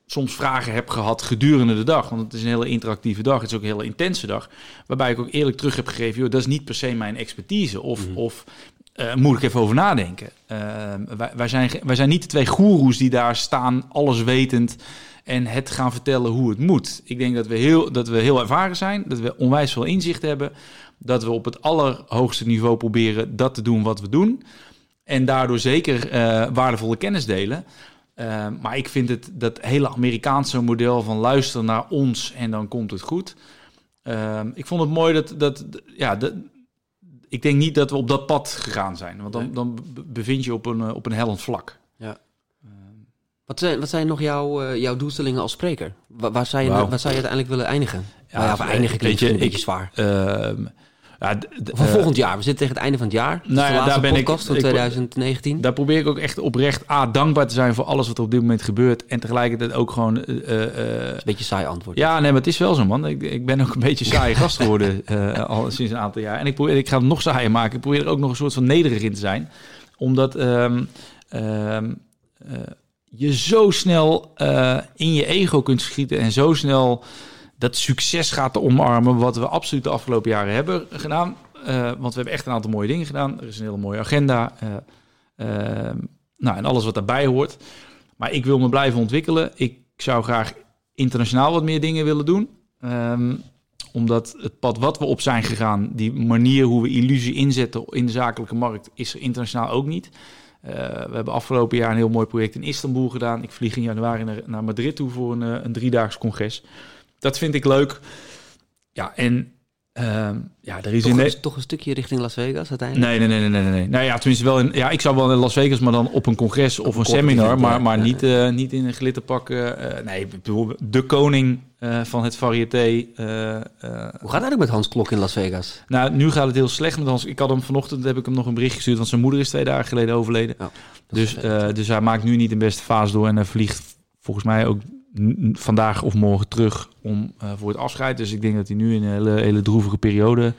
soms vragen heb gehad gedurende de dag. Want het is een hele interactieve dag. Het is ook een hele intense dag. Waarbij ik ook eerlijk terug heb gegeven... Joh, dat is niet per se mijn expertise. Of, of eh, moet ik even over nadenken. Eh, wij, wij, zijn, wij zijn niet de twee goeroes die daar staan, alles wetend... en het gaan vertellen hoe het moet. Ik denk dat we heel, dat we heel ervaren zijn. Dat we onwijs veel inzicht hebben. Dat we op het allerhoogste niveau proberen dat te doen wat we doen. En daardoor zeker eh, waardevolle kennis delen. Uh, maar ik vind het dat hele Amerikaanse model van luisteren naar ons en dan komt het goed. Uh, ik vond het mooi dat, dat ja, dat, ik denk niet dat we op dat pad gegaan zijn. Want dan, Nee. dan be- bevind je op een, eh, op een hellend vlak. Wat zijn, wat zijn nog jouw, eh, jouw doelstellingen als spreker? Waar, waar, zou je, waar zou je uiteindelijk willen eindigen? Ja, Ja, ja, of weet eindigen klinkt je, een ik- beetje zwaar. Ja, eh, volgend jaar. We zitten tegen het einde van het jaar. Nou de ja, laatste daar ben ik- podcast van ik- 2019. Daar probeer ik ook echt oprecht A, dankbaar te zijn voor alles wat er op dit moment gebeurt. En tegelijkertijd ook gewoon... eh, eh, een beetje saai antwoord. Ja, nee, maar het is wel zo, man. Ik, ik ben ook een beetje saaie gast geworden al sinds een aantal jaar. En ik, probeer, ik ga het nog saaier maken. Ik probeer er ook nog een soort van nederig in te zijn. Omdat ehm, ehm, eh, je zo snel in je ego kunt schieten en zo snel dat succes gaat omarmen, wat we absoluut de afgelopen jaren hebben gedaan. Eh, want we hebben echt een aantal mooie dingen gedaan. Er is een hele mooie agenda. eh, ehm, nou, en alles wat daarbij hoort. Maar ik wil me blijven ontwikkelen. Ik zou graag internationaal wat meer dingen willen doen. Ehm, omdat het pad wat we op zijn gegaan, die manier hoe we illusie inzetten in de zakelijke markt, is er internationaal ook niet. Eh, we hebben afgelopen jaar een heel mooi project in Istanbul gedaan. Ik vlieg in januari naar, naar Madrid toe voor een, eh, een driedaags congres. Dat vind ik leuk. Ja, en Ehm, ja, er is Toch, in... een- toch een stukje richting Las Vegas uiteindelijk? Nee, nee, nee, nee, nee, nee. Nou ja, tenminste wel in... Ja, ik zou wel in Las Vegas, maar dan op een congres of een seminar. event, Maar, ja. maar niet, eh, niet in een glitterpak. eh, nee, ik bedoel, de koning van het variété. Hoe gaat het eigenlijk met Hans Klok in Las Vegas? nou, nu gaat het heel slecht met Hans. Ik had hem vanochtend, heb ik hem nog een bericht gestuurd, want zijn moeder is twee dagen geleden overleden. Dus, dus hij maakt nu niet de beste fase door en hij vliegt volgens mij ook vandaag of morgen terug om eh, voor het afscheid. Dus ik denk dat hij nu in een hele, hele droevige periode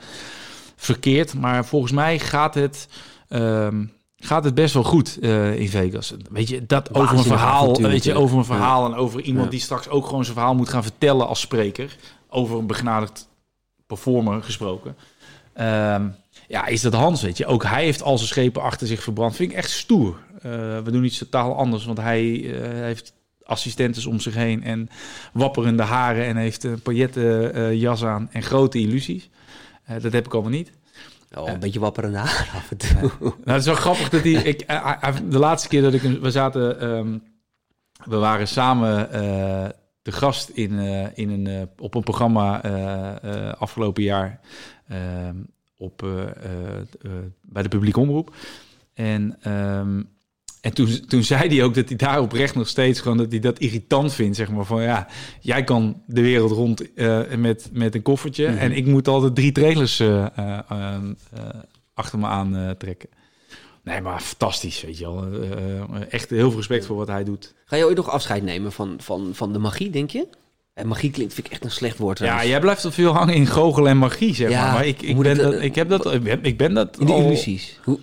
verkeert. Maar volgens mij gaat het, ehm, gaat het best wel goed eh, in Vegas. Weet je, dat over een verhaal, weet je, over een verhaal en over iemand Ja. die straks ook gewoon zijn verhaal moet gaan vertellen als spreker. Over een begenadigd performer gesproken. Ehm, ja, is dat Hans, weet je. Ook hij heeft al zijn schepen achter zich verbrand. Vind ik echt stoer. Eh, we doen iets totaal anders, want hij heeft assistentes om zich heen en wapperende haren en heeft een pailletten eh, jas aan en grote illusies. Eh, dat heb ik allemaal niet. Oh, een beetje wapperende haar af en toe. Nou, het is wel grappig dat hij... Ik, de laatste keer dat ik... We zaten... ehm, we waren samen eh de gast in, eh, in een, eh, op een programma eh, eh, afgelopen jaar ehm, op, eh, eh, eh, bij de publieke omroep. En, ehm, en toen, toen zei hij ook dat hij daar oprecht nog steeds gewoon dat hij dat irritant vindt. Zeg maar van ja, jij kan de wereld rond eh, met, met een koffertje Mhm. en ik moet altijd drie trailers eh, eh, achter me aan trekken. Nee, maar fantastisch, weet je wel. Echt heel veel respect voor wat hij doet. Ga je ooit nog afscheid nemen van, van, van de magie, denk je? En magie klinkt, vind ik echt een slecht woord. Ja, jij blijft er veel hangen in goochel en magie, zeg Ja, maar. Maar ik, ik, ben dat, dat, ik heb dat, ik ben, dat In de al- illusies. Hoe,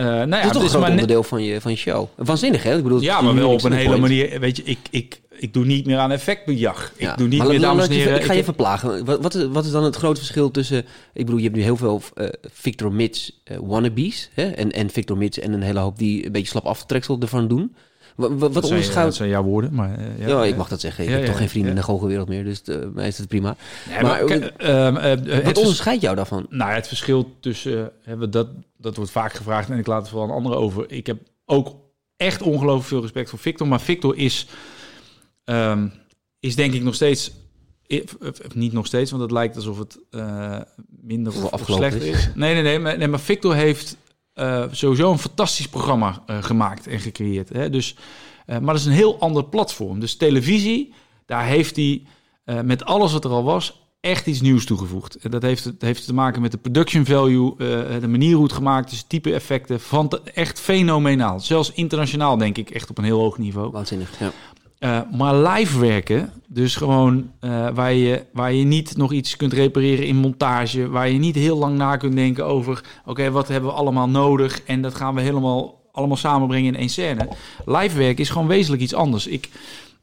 eh, nou ja, dat is het toch een groot maar onderdeel van je, van je show. Waanzinnig, hè? Ik bedoel, Ja, maar wel op een hele point. manier. Weet je, ik, ik, ik doe niet meer aan effectbejag. Ja. Ik doe niet meer, dames en heren. Ik ga je ik- even plagen. Wat, wat, is, wat is dan het grote verschil tussen... Ik bedoel, je hebt nu heel veel eh, Victor Mits eh, wannabes. Hè? En, en Victor Mits en een hele hoop die een beetje slap aftreksel ervan doen. Wat, wat, zijn, onderscheidt... dat zijn jouw woorden, maar... eh, ja, Ja, ik eh, mag dat zeggen. Ik Ja, heb toch geen vrienden in de goochelwereld meer, dus eh, mij is het prima. Nee, maar- maar, ehm, eh, het Wat vers- onderscheidt jou daarvan? Nou, het verschil tussen... eh, hebben dat, dat wordt vaak gevraagd en ik laat het vooral aan anderen over. Ik heb ook echt ongelooflijk veel respect voor Victor. Maar Victor is, ehm, is denk ik nog steeds... Niet nog steeds, want het lijkt alsof het eh, minder of, slechter is. is. Nee, nee, nee. Maar, nee, maar Victor heeft eh, sowieso een fantastisch programma eh, gemaakt en gecreëerd. Hè? Dus, eh, maar dat is een heel ander platform. Dus televisie, daar heeft hij met alles wat er al was echt iets nieuws toegevoegd. En dat heeft, het heeft te maken met de production value, de manier hoe het gemaakt is, type effecten. Van echt fenomenaal. Zelfs internationaal denk ik echt op een heel hoog niveau. Waanzinnig, ja. Maar live werken, dus gewoon eh, waar, je, waar je niet nog iets kunt repareren in montage, waar je niet heel lang na kunt denken over, oké, wat hebben we allemaal nodig en dat gaan we helemaal allemaal samenbrengen in één scène. Live werken is gewoon wezenlijk iets anders. Ik,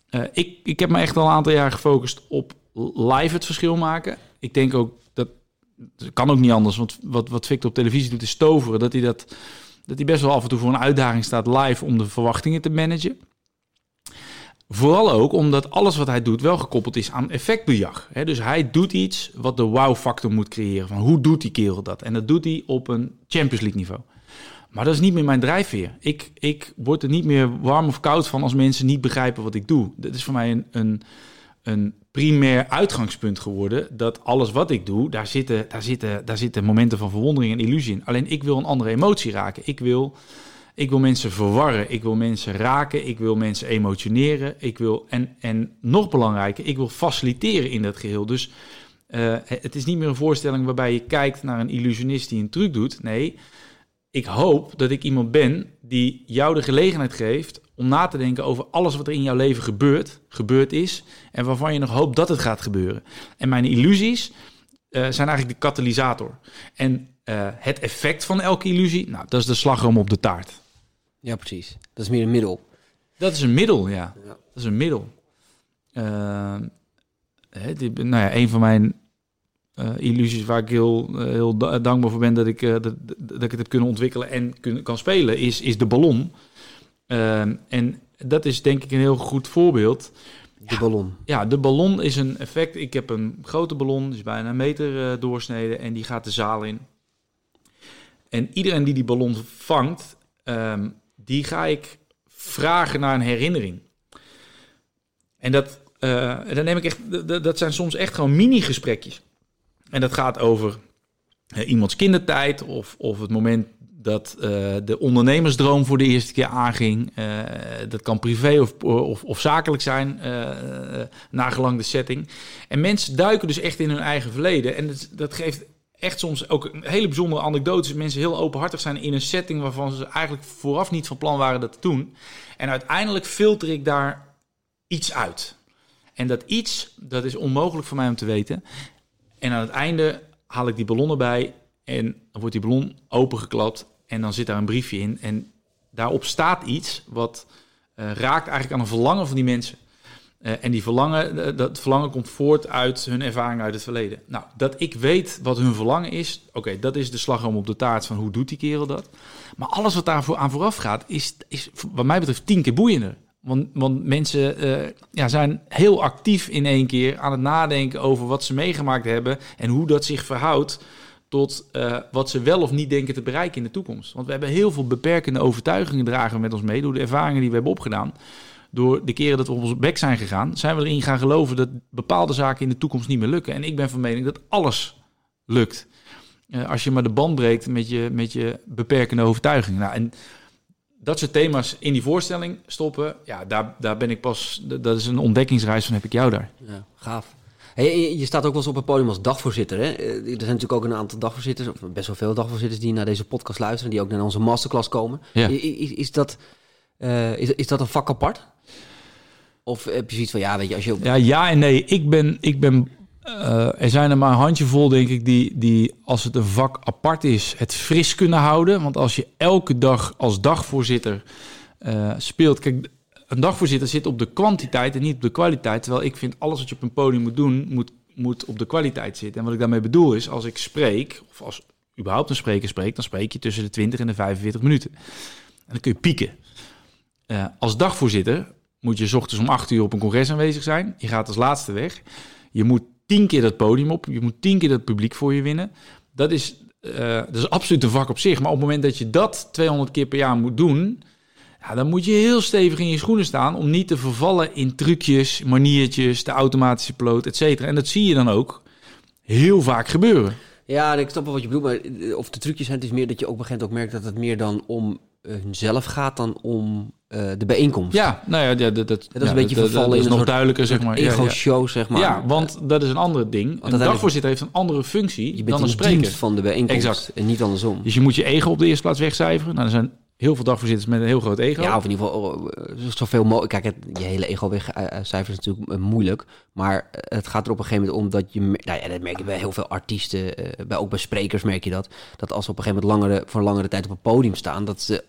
eh, ik, ik heb me echt al een aantal jaar gefocust op live het verschil maken. Ik denk ook dat, dat kan ook niet anders, want wat, wat Victor op televisie doet is toveren, dat hij dat, dat hij best wel af en toe voor een uitdaging staat live om de verwachtingen te managen. Vooral ook omdat alles wat hij doet wel gekoppeld is aan effectbejag. Dus hij doet iets wat de wow-factor moet creëren. Van hoe doet die kerel dat? En dat doet hij op een Champions League niveau. Maar dat is niet meer mijn drijfveer. Ik, ik word er niet meer warm of koud van als mensen niet begrijpen wat ik doe. Dat is voor mij een, een, een primair uitgangspunt geworden. Dat alles wat ik doe, daar zitten, daar, zitten, daar zitten momenten van verwondering en illusie in. Alleen ik wil een andere emotie raken. Ik wil, ik wil mensen verwarren. Ik wil mensen raken. Ik wil mensen emotioneren. Ik wil, en, en nog belangrijker, ik wil faciliteren in dat geheel. Dus eh, het is niet meer een voorstelling waarbij je kijkt naar een illusionist die een truc doet. Nee, ik hoop dat ik iemand ben die jou de gelegenheid geeft om na te denken over alles wat er in jouw leven gebeurt, gebeurd is, en waarvan je nog hoopt dat het gaat gebeuren. En mijn illusies eh, zijn eigenlijk de katalysator. En eh, het effect van elke illusie, nou, dat is de slagroom op de taart. Ja, precies. Dat is meer een middel. Dat is een middel, ja. Ja. Dat is een middel. Eh, hè, die- nou ja, een van mijn eh, illusies waar ik heel, eh, heel da- dankbaar voor ben dat ik, dat, dat ik het heb kunnen ontwikkelen en kun, kan spelen, is, is de ballon. En dat is denk ik een heel goed voorbeeld. De ballon. Ja, de ballon is een effect. Ik heb een grote ballon, die is bijna een meter doorsneden en die gaat de zaal in. En iedereen die die ballon vangt, ehm, die ga ik vragen naar een herinnering. En dat, eh, dan neem ik echt, dat- zijn soms echt gewoon mini-gesprekjes. En dat gaat over eh, iemands kindertijd of, of het moment dat eh, de ondernemersdroom voor de eerste keer aanging. Dat kan privé of, of, of zakelijk zijn, nagelang de setting. En mensen duiken dus echt in hun eigen verleden. En dat, dat geeft echt soms ook een hele bijzondere anekdotes. Mensen heel openhartig zijn in een setting waarvan ze eigenlijk vooraf niet van plan waren dat te doen. En uiteindelijk filter ik daar iets uit. En dat iets, dat is onmogelijk voor mij om te weten. En aan het einde haal ik die ballon erbij en dan wordt die ballon opengeklapt en dan zit daar een briefje in. En daarop staat iets wat uh, raakt eigenlijk aan een verlangen van die mensen. Uh, en die verlangen, dat verlangen komt voort uit hun ervaring uit het verleden. Nou, dat ik weet wat hun verlangen is, oké, dat is de slagroom op de taart van hoe doet die kerel dat. Maar alles wat daar aan vooraf gaat, is, is wat mij betreft tien keer boeiender. Want, want mensen uh, ja, zijn heel actief in één keer aan het nadenken over wat ze meegemaakt hebben en hoe dat zich verhoudt tot wat ze wel of niet denken te bereiken in de toekomst. Want we hebben heel veel beperkende overtuigingen dragen met ons mee door de ervaringen die we hebben opgedaan. Door de keren dat we op ons bek zijn gegaan, zijn we erin gaan geloven dat bepaalde zaken in de toekomst niet meer lukken. En ik ben van mening dat alles lukt. Uh, als je maar de band breekt met je, met je beperkende overtuigingen. Nou, en dat soort thema's in die voorstelling stoppen, ja, daar, daar ben ik pas. Dat is een ontdekkingsreis van heb ik jou daar. Ja, gaaf. Hey, je staat ook wel eens op een podium als dagvoorzitter. Hè? Eh, er zijn natuurlijk ook een aantal dagvoorzitters, of best wel veel dagvoorzitters, die naar deze podcast luisteren, die ook naar onze masterclass komen. Ja. Is, is, dat, uh, is, is dat een vak apart? Of heb je zoiets van, ja, weet je, als je... Ja, ja en nee. Ik ben, ik ben uh, er zijn er maar een handjevol, denk ik, die, die als het een vak apart is, het fris kunnen houden. Want als je elke dag als dagvoorzitter uh, speelt. Kijk, een dagvoorzitter zit op de kwantiteit en niet op de kwaliteit. Terwijl ik vind alles wat je op een podium moet doen, moet, moet op de kwaliteit zitten. En wat ik daarmee bedoel is, als ik spreek, of als überhaupt een spreker spreekt, dan spreek je tussen de 20 en de 45 minuten. En dan kun je pieken. Uh, als dagvoorzitter moet je ochtends om 8 uur op een congres aanwezig zijn. Je gaat als laatste weg. Je moet tien keer dat podium op. Je moet tien keer dat publiek voor je winnen. Dat is, uh, dat is absoluut een vak op zich. Maar op het moment dat je dat 200 keer per jaar moet doen... Ja, dan moet je heel stevig in je schoenen staan... om niet te vervallen in trucjes, maniertjes, de automatische piloot, et cetera. En dat zie je dan ook heel vaak gebeuren. Ja, ik snap wel wat je bedoelt. Maar of de trucjes zijn, het is meer dat je ook begint ook merkt... dat het meer dan om hunzelf gaat dan om uh, de bijeenkomst. Ja, nou ja, dat, dat, dat is een beetje vervallen dat, een nog duidelijker, zeg maar. ego-show, ja, zeg maar. Ja, want dat is een ander ding. Een dagvoorzitter heeft een andere functie je bent dan een spreker. van de bijeenkomst exact. en niet andersom. Dus je moet je ego op de eerste plaats wegcijferen. Nou, er zijn heel veel dagvoorzitters met een heel groot ego. Ja, of in ieder geval zoveel mogelijk. Kijk, het, je hele ego wegcijferen is natuurlijk uh, moeilijk. Maar het gaat er op een gegeven moment om dat je... Nou ja, dat merk je bij heel veel artiesten. Bij, ook bij sprekers merk je dat. Dat als ze op een gegeven moment langere, voor langere tijd op een podium staan... dat ze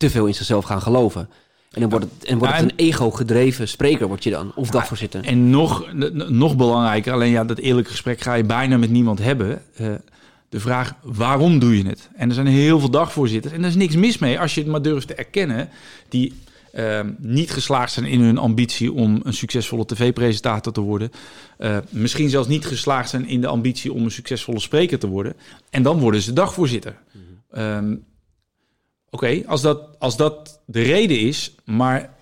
te veel in zichzelf gaan geloven. En dan wordt het, en wordt het een ego-gedreven spreker, word je dan, of dagvoorzitter. En nog, nog belangrijker, alleen ja, dat eerlijke gesprek ga je bijna met niemand hebben. Uh, de vraag, waarom doe je het? En er zijn heel veel dagvoorzitters, en er is niks mis mee als je het maar durft te erkennen, die uh, niet geslaagd zijn in hun ambitie om een succesvolle tv-presentator te worden. Uh, misschien zelfs niet geslaagd zijn in de ambitie om een succesvolle spreker te worden. En dan worden ze dagvoorzitter. Mm -hmm. um, Oké, okay, als, dat, als dat de reden is, maar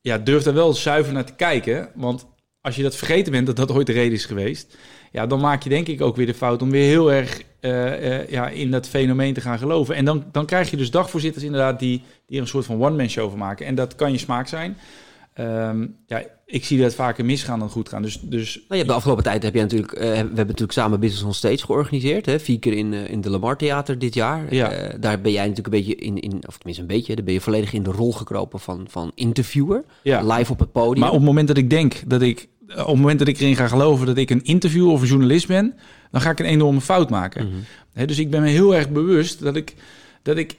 ja, durf daar wel zuiver naar te kijken. Want als je dat vergeten bent dat dat ooit de reden is geweest, ja, dan maak je denk ik ook weer de fout om weer heel erg uh, uh, ja, in dat fenomeen te gaan geloven. En dan, dan krijg je dus dagvoorzitters inderdaad die, die er een soort van one-man show van maken. En dat kan je smaak zijn. Um, ja, ik zie dat vaker misgaan dan goed gaan. Dus, dus... Nou, je hebt de afgelopen tijd heb je natuurlijk, uh, we hebben natuurlijk samen Business on Stage georganiseerd. Hè? Vier keer in, uh, in de Lamar Theater dit jaar. Ja. Uh, daar ben jij natuurlijk een beetje in, in, of tenminste een beetje, daar ben je volledig in de rol gekropen van, van interviewer. Ja. Live op het podium. Maar op het moment dat ik denk dat ik, op het moment dat ik erin ga geloven dat ik een interviewer of een journalist ben, dan ga ik een enorme fout maken. Mm -hmm. He, dus ik ben me heel erg bewust dat ik, dat ik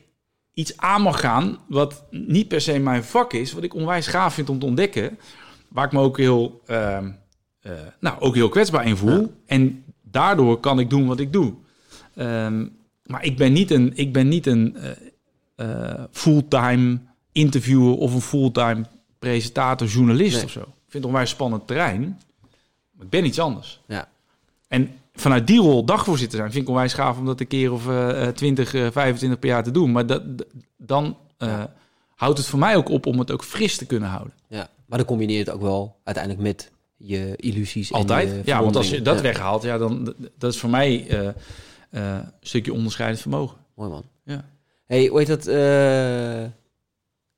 iets aan mag gaan wat niet per se mijn vak is, wat ik onwijs gaaf vind om te ontdekken, waar ik me ook heel, uh, uh, nou, ook heel kwetsbaar in voel. Ja. En daardoor kan ik doen wat ik doe. Um, maar ik ben niet een, ik ben niet een uh, fulltime interviewer of een fulltime presentator, journalist nee. of zo. Ik vind het onwijs spannend terrein, maar ik ben iets anders. Ja. En vanuit die rol dagvoorzitter zijn vind ik onwijs gaaf om dat een keer of uh, 20, uh, 25 per jaar te doen. Maar dat, dan uh, ja. Houdt het voor mij ook op om het ook fris te kunnen houden. Ja, maar dan combineer je het ook wel uiteindelijk met je illusies. en Altijd. je Ja, want als je dat Ja, weghaalt, ja, dan dat is voor mij eh, eh, een stukje onderscheidend vermogen. Mooi man. Ja. hey, hoe heet dat? eh,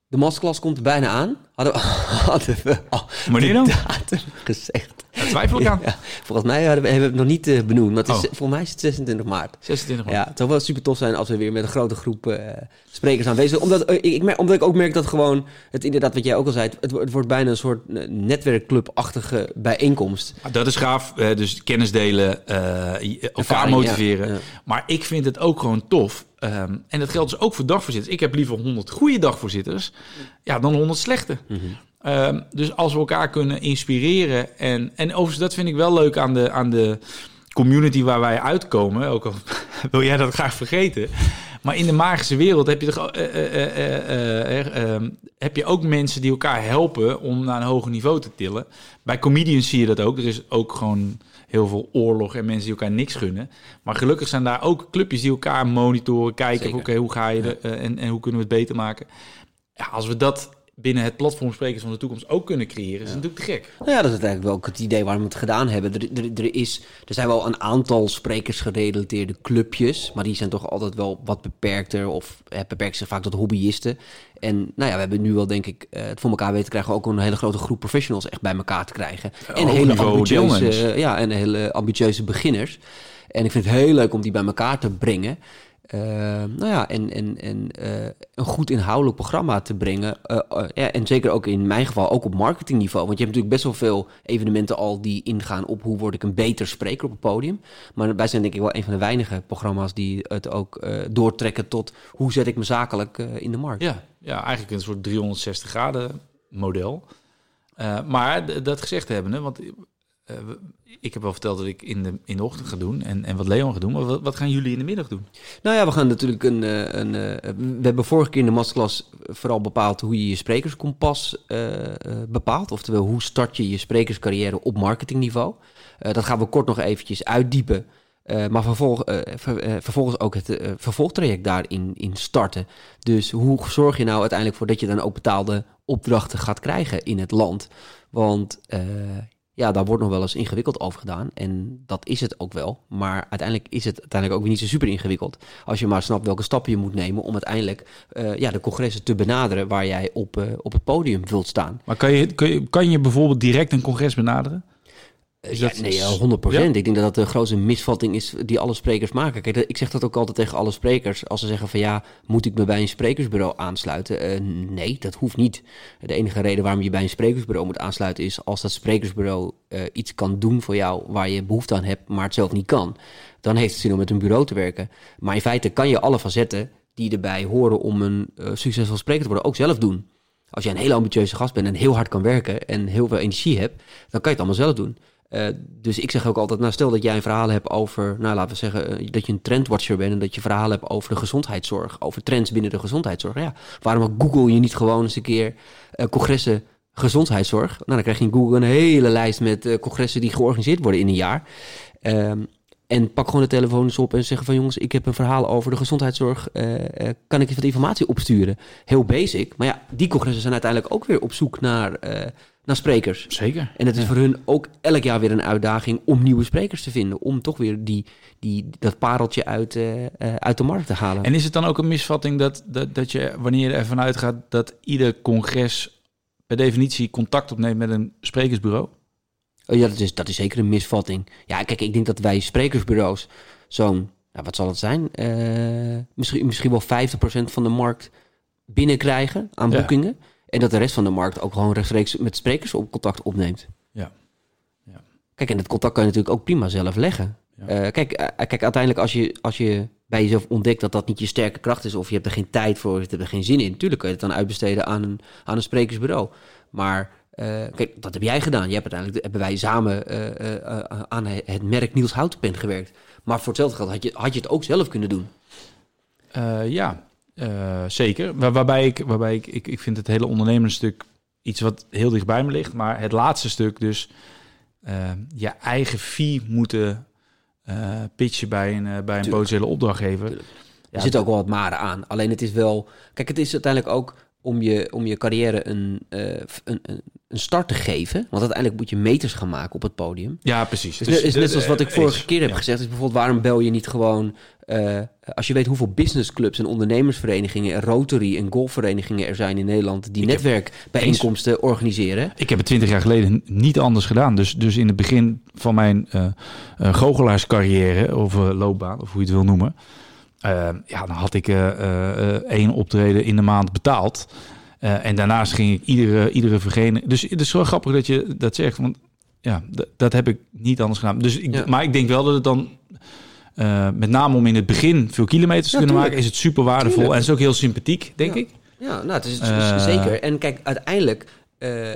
de masterclass komt er bijna aan. Hadden we, hadden we al de datum gezegd. Daar twijfel ik aan. Ja, volgens mij hebben we het nog niet eh, benoemd. Maar het is, Oh. volgens mij is het 26 maart. 26 maart. Ja, het zou wel super tof zijn als we weer met een grote groep eh, sprekers aanwezig zijn. Omdat, eh, ik, merk, omdat ik ook merk dat gewoon, het inderdaad wat jij ook al zei, het, het wordt bijna een soort netwerkclubachtige bijeenkomst. Ah, Dat is gaaf. dus kennis delen, elkaar motiveren. ja, ja. Maar ik vind het ook gewoon tof. ehm, en dat geldt dus ook voor dagvoorzitters. Ik heb liever 100 goede dagvoorzitters ja, dan 100 slechte. Mhm. Ehm, dus als we elkaar kunnen inspireren. En, en overigens, dat vind ik wel leuk aan de, aan de community waar wij uitkomen. Ook al wil jij dat graag vergeten. Maar in de magische wereld heb je, toch, eh, eh, eh, eh, eh, ehm, heb je ook mensen die elkaar helpen om naar een hoger niveau te tillen. Bij comedians zie je dat ook. Er is ook gewoon heel veel oorlog en mensen die elkaar niks gunnen. Maar gelukkig zijn daar ook clubjes die elkaar monitoren, kijken oké, hoe ga je er, en, en hoe kunnen we het beter maken. Ja, als we dat binnen het platform Sprekers van de Toekomst ook kunnen creëren, is natuurlijk te gek. Nou ja, dat is eigenlijk wel ook het idee waarom we het gedaan hebben. Er, er, er, is, er zijn wel een aantal sprekersgerelateerde clubjes, maar die zijn toch altijd wel wat beperkter of eh, beperken zich vaak tot hobbyisten. En nou ja, we hebben nu wel denk ik eh, het voor elkaar weten te krijgen ook een hele grote groep professionals echt bij elkaar te krijgen. en hele ambitieuze, deelnemers. ja, en hele ambitieuze beginners. En ik vind het heel leuk om die bij elkaar te brengen. Eh, nou ja, en, en, en eh, een goed inhoudelijk programma te brengen. Eh, ja, en zeker ook in mijn geval ook op marketingniveau. Want je hebt natuurlijk best wel veel evenementen al die ingaan op hoe word ik een beter spreker op het podium. Maar wij zijn denk ik wel een van de weinige programma's die het ook doortrekken tot hoe zet ik me zakelijk in de markt. Ja, ja, eigenlijk een soort 360 graden model. Maar dat gezegd hebben, want eh, ik heb wel verteld dat ik in de, in de ochtend ga doen en, en wat Leon gaat doen. Maar wat, wat gaan jullie in de middag doen? Nou ja, we gaan natuurlijk een. eh, een eh, we hebben vorige keer in de masterclass vooral bepaald hoe je je sprekerskompas bepaalt. Oftewel, hoe start je je sprekerscarrière op marketingniveau. Dat gaan we kort nog eventjes uitdiepen. Maar vervolg, ver- vervolgens ook het vervolgtraject daarin in starten. Dus hoe zorg je nou uiteindelijk voor dat je dan ook betaalde opdrachten gaat krijgen in het land? Want ja, daar wordt nog wel eens ingewikkeld over gedaan. En dat is het ook wel. Maar uiteindelijk is het uiteindelijk ook weer niet zo super ingewikkeld. Als je maar snapt welke stappen je moet nemen om uiteindelijk eh, ja, de congressen te benaderen waar jij op, eh, op het podium wilt staan. Maar kan je, kan je, kan je bijvoorbeeld direct een congres benaderen? Ja, nee, eh, 100 Ja? Ik denk dat dat de grootste misvatting is die alle sprekers maken. Kijk, ik zeg dat ook altijd tegen alle sprekers. Als ze zeggen van ja, moet ik me bij een sprekersbureau aansluiten? Eh, nee, dat hoeft niet. De enige reden waarom je bij een sprekersbureau moet aansluiten is als dat sprekersbureau eh, iets kan doen voor jou waar je behoefte aan hebt, maar het zelf niet kan. Dan heeft het zin om met een bureau te werken. Maar in feite kan je alle facetten die erbij horen om een eh, succesvol spreker te worden ook zelf doen. Als jij een hele ambitieuze gast bent en heel hard kan werken en heel veel energie hebt, dan kan je het allemaal zelf doen. Eh, dus ik zeg ook altijd, nou stel dat jij een verhaal hebt over, nou laten we zeggen, eh, dat je een trendwatcher bent en dat je verhalen hebt over de gezondheidszorg, over trends binnen de gezondheidszorg. Ja, waarom google je niet gewoon eens een keer eh, congressen gezondheidszorg? Nou, dan krijg je in Google een hele lijst met congressen die georganiseerd worden in een jaar. Ehm, en pak gewoon de telefoon eens op en zeggen van jongens, ik heb een verhaal over de gezondheidszorg. kan ik je wat informatie opsturen? Heel basic. Maar ja, die congressen zijn uiteindelijk ook weer op zoek naar, naar sprekers. Zeker. En het is voor hun ook elk jaar weer een uitdaging om nieuwe sprekers te vinden. Om toch weer die, die, dat pareltje uit, eh, eh, uit de markt te halen. En is het dan ook een misvatting dat, dat, dat je, wanneer je ervan uitgaat dat ieder congres per definitie contact opneemt met een sprekersbureau? Oh ja, dat is, dat is zeker een misvatting. Ja, kijk, ik denk dat wij sprekersbureaus zo'n, nou, wat zal het zijn? Eh, misschien, misschien wel 50% van de markt binnenkrijgen aan Ja. En dat de rest van de markt ook gewoon rechtstreeks met sprekers op contact opneemt. Ja. Ja. Kijk, en dat contact kan je natuurlijk ook prima zelf leggen. Ja. Eh, kijk, eh, kijk, uiteindelijk als je, als je bij jezelf ontdekt dat dat niet je sterke kracht is... of je hebt er geen tijd voor, of je hebt er geen zin in... natuurlijk kun je het dan uitbesteden aan een, aan een sprekersbureau. Maar eh, kijk, dat heb jij gedaan. Je hebt uiteindelijk, hebben wij samen aan het merk Niels Houtenpen gewerkt. Maar voor hetzelfde geld had je, had je het ook zelf kunnen doen. Ja, eh, zeker. Waar, waarbij ik, waarbij ik, ik, ik vind het hele ondernemersstuk iets wat heel dicht bij me ligt. Maar het laatste stuk, dus eh, je eigen fee moeten eh, pitchen bij een, bij een Tuurlijk. potentiële opdrachtgever. Tuurlijk. Ja, er zit ook wel wat maren aan. Alleen het is wel... Kijk, het is uiteindelijk ook... om je, om je carrière een, eh, een, een, een start te geven. Want uiteindelijk moet je meters gaan maken op het podium. Ja, precies. Dus, is net zoals wat ik eh, vorige keer heb Ja. gezegd. Is bijvoorbeeld waarom bel je niet gewoon... eh, als je weet hoeveel businessclubs en ondernemersverenigingen... en Rotary en golfverenigingen er zijn in Nederland... die netwerkbijeenkomsten organiseren. Ik heb het twintig jaar geleden niet anders gedaan. Dus, dus in het begin van mijn eh, goochelaars-carrière, of loopbaan, of hoe je het wil noemen. Eh, ja, dan had ik eh, eh, één optreden in de maand betaald. En daarnaast ging ik iedere, iedere vereniging. Dus het is wel grappig dat je dat zegt. Want ja, dat heb ik niet anders gedaan. Dus ik, Ja. Maar ik denk wel dat het dan. met name om in het begin veel kilometers te Ja, kunnen tuurlijk. maken, is het super waardevol. Tuurlijk. En is ook heel sympathiek, denk Ja. ik. Ja, nou, het is, het is zeker. En kijk, uiteindelijk, eh,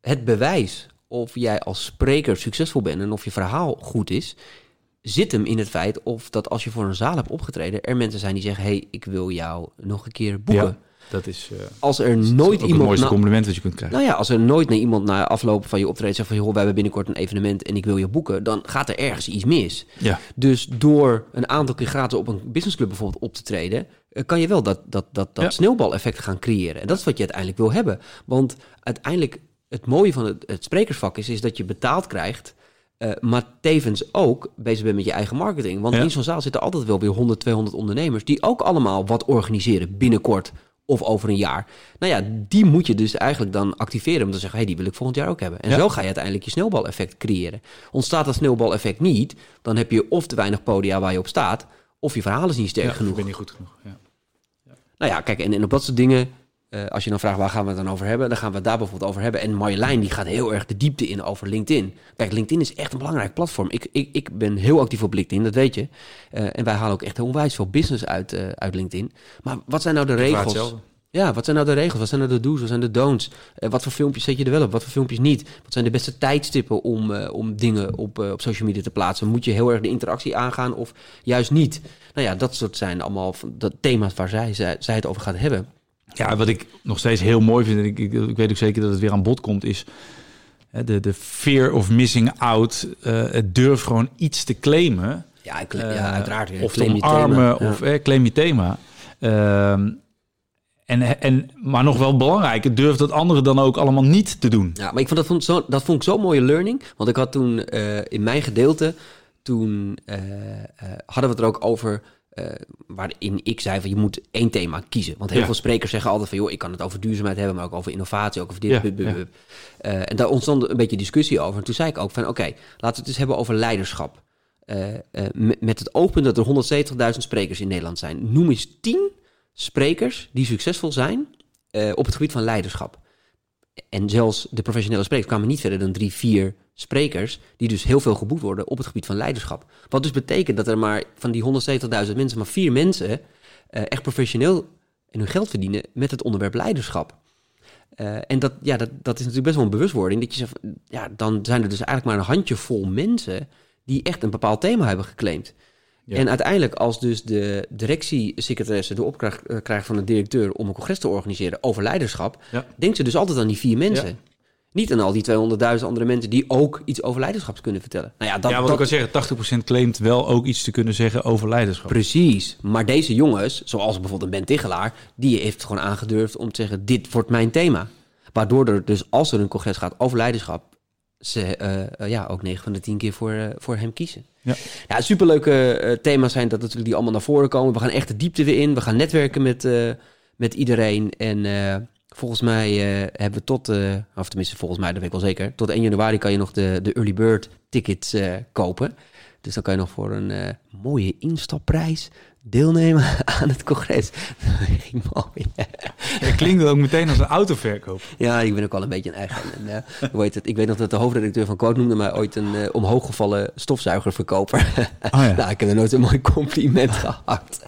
het bewijs of jij als spreker succesvol bent en of je verhaal goed is, zit hem in het feit of dat als je voor een zaal hebt opgetreden, er mensen zijn die zeggen: hey, ik wil jou nog een keer boeken. Ja, dat is, eh, Als er dat is nooit ook het iemand. mooiste na- compliment dat je kunt krijgen. nou ja, als er nooit naar iemand na afloop van je optreden zegt van... joh, wij hebben binnenkort een evenement en ik wil je boeken... dan gaat er ergens iets mis. Ja. Dus door een aantal keer gratis op een businessclub bijvoorbeeld op te treden... eh, kan je wel dat, dat, dat, dat Ja. sneeuwbaleffect gaan creëren. En dat is wat je uiteindelijk wil hebben. Want uiteindelijk, het mooie van het, het sprekersvak is... is dat je betaald krijgt... eh, maar tevens ook bezig bent met je eigen marketing. Want Ja. in zo'n zaal zitten altijd wel weer 100, 200 ondernemers... die ook allemaal wat organiseren binnenkort of over een jaar. Nou ja, die moet je dus eigenlijk dan activeren om te zeggen... hey, die wil ik volgend jaar ook hebben. En Ja. zo ga je uiteindelijk je sneeuwbaleffect creëren. Ontstaat dat sneeuwbaleffect niet... dan heb je of te weinig podia waar je op staat... of je verhaal is niet sterk Ja, genoeg. Ik ben niet goed genoeg. Ja. Nou ja, kijk, en, en op dat soort dingen... eh, als je dan vraagt waar gaan we het dan over hebben... dan gaan we het daar bijvoorbeeld over hebben. En Marjolein die gaat heel erg de diepte in over LinkedIn. Kijk, LinkedIn is echt een belangrijk platform. Ik, ik, ik ben heel actief op LinkedIn, dat weet je. Eh, en wij halen ook echt onwijs veel business uit, eh, uit LinkedIn. Maar wat zijn nou de regels? Ja, wat zijn nou de regels? Wat zijn nou de do's? Wat zijn de don'ts? Wat voor filmpjes zet je er wel op? Wat voor filmpjes niet? Wat zijn de beste tijdstippen om, om dingen op, op social media te plaatsen? Moet je heel erg de interactie aangaan of juist niet? Nou ja, dat soort zijn allemaal de thema's waar zij, zij, zij het over gaat hebben. Ja, wat ik nog steeds heel mooi vind, en ik, ik, ik weet ook zeker dat het weer aan bod komt, is hè, de, de fear of missing out. eh, het durf gewoon iets te claimen. Ja, ik, eh, ja uiteraard. Of Claim omarmen, thema. Ja. of eh, claim je thema. Ehm, en, en, maar nog wel belangrijker, durf dat anderen dan ook allemaal niet te doen. Ja, maar ik vond dat, vond, zo, dat vond ik zo'n mooie learning. Want ik had toen eh, in mijn gedeelte, toen eh, eh, hadden we het er ook over, eh, waarin ik zei van je moet één thema kiezen. Want heel Ja. veel sprekers zeggen altijd van joh, ik kan het over duurzaamheid hebben, maar ook over innovatie, ook over dit. Ja, bup. Eh, en daar ontstond een beetje discussie over. En toen zei ik ook van oké, laten we het eens hebben over leiderschap. Eh, eh, met, het oogpunt dat er 170.000 sprekers in Nederland zijn. Noem eens 10 sprekers die succesvol zijn eh, op het gebied van leiderschap. En zelfs de professionele sprekers kwamen niet verder dan drie, vier sprekers... die dus heel veel geboekt worden op het gebied van leiderschap. Wat dus betekent dat er maar van die 170.000 mensen... maar vier mensen eh, echt professioneel en hun geld verdienen... met het onderwerp leiderschap. Eh, en dat, ja, dat, dat is natuurlijk best wel een bewustwording. Dat je zegt, ja, dan zijn er dus eigenlijk maar een handjevol mensen... die echt een bepaald thema hebben geclaimd. Ja. En uiteindelijk, als dus de directiesecretaresse de opdracht eh, krijgt van de directeur om een congres te organiseren over leiderschap, Ja. denkt ze dus altijd aan die vier mensen. Ja. Niet aan al die 200.000 andere mensen die ook iets over leiderschap kunnen vertellen. Nou ja, dat, ja, wat dat, ik al zeggen, 80% claimt wel ook iets te kunnen zeggen over leiderschap. Precies. Maar deze jongens, zoals bijvoorbeeld een Ben Tichelaar, die heeft gewoon aangedurfd om te zeggen: dit wordt mijn thema. Waardoor er dus, als er een congres gaat over leiderschap, ze eh, eh, ja, ook 9 van de 10 keer voor, eh, voor hem kiezen. Ja. Ja, superleuke eh, thema's zijn dat natuurlijk die allemaal naar voren komen. We gaan echt de diepte weer in. We gaan netwerken met, met iedereen. En volgens mij hebben we tot, of tenminste volgens mij, dat weet ik wel zeker, tot 1 januari kan je nog de, de early bird tickets kopen. Dus dan kan je nog voor een mooie instapprijs deelnemen aan het congres. mooi. Het klinkt ook meteen als een autoverkoop. Ja, ik ben ook al een beetje een eigen. En, eh, hoe heet het? Ik weet nog dat de hoofdredacteur van Quote noemde mij ooit een eh, omhooggevallen stofzuigerverkoper. Oh ja. nou, ik heb er nooit een mooi compliment gehad.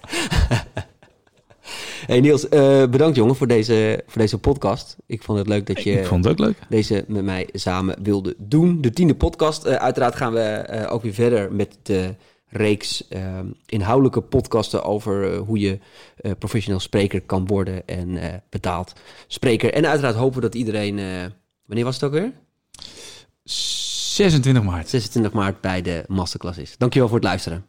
hey Niels, eh, bedankt jongen voor deze, voor deze podcast. Ik vond het leuk dat je Ik vond het ook leuk. deze met mij samen wilde doen. De tiende podcast. Uiteraard gaan we ook weer verder met de reeks eh, inhoudelijke podcasten over eh, hoe je eh, professioneel spreker kan worden en eh, betaald spreker. En uiteraard hopen we dat iedereen. wanneer was het ook weer? 26 maart. 26 maart bij de masterclass is. Dankjewel voor het luisteren.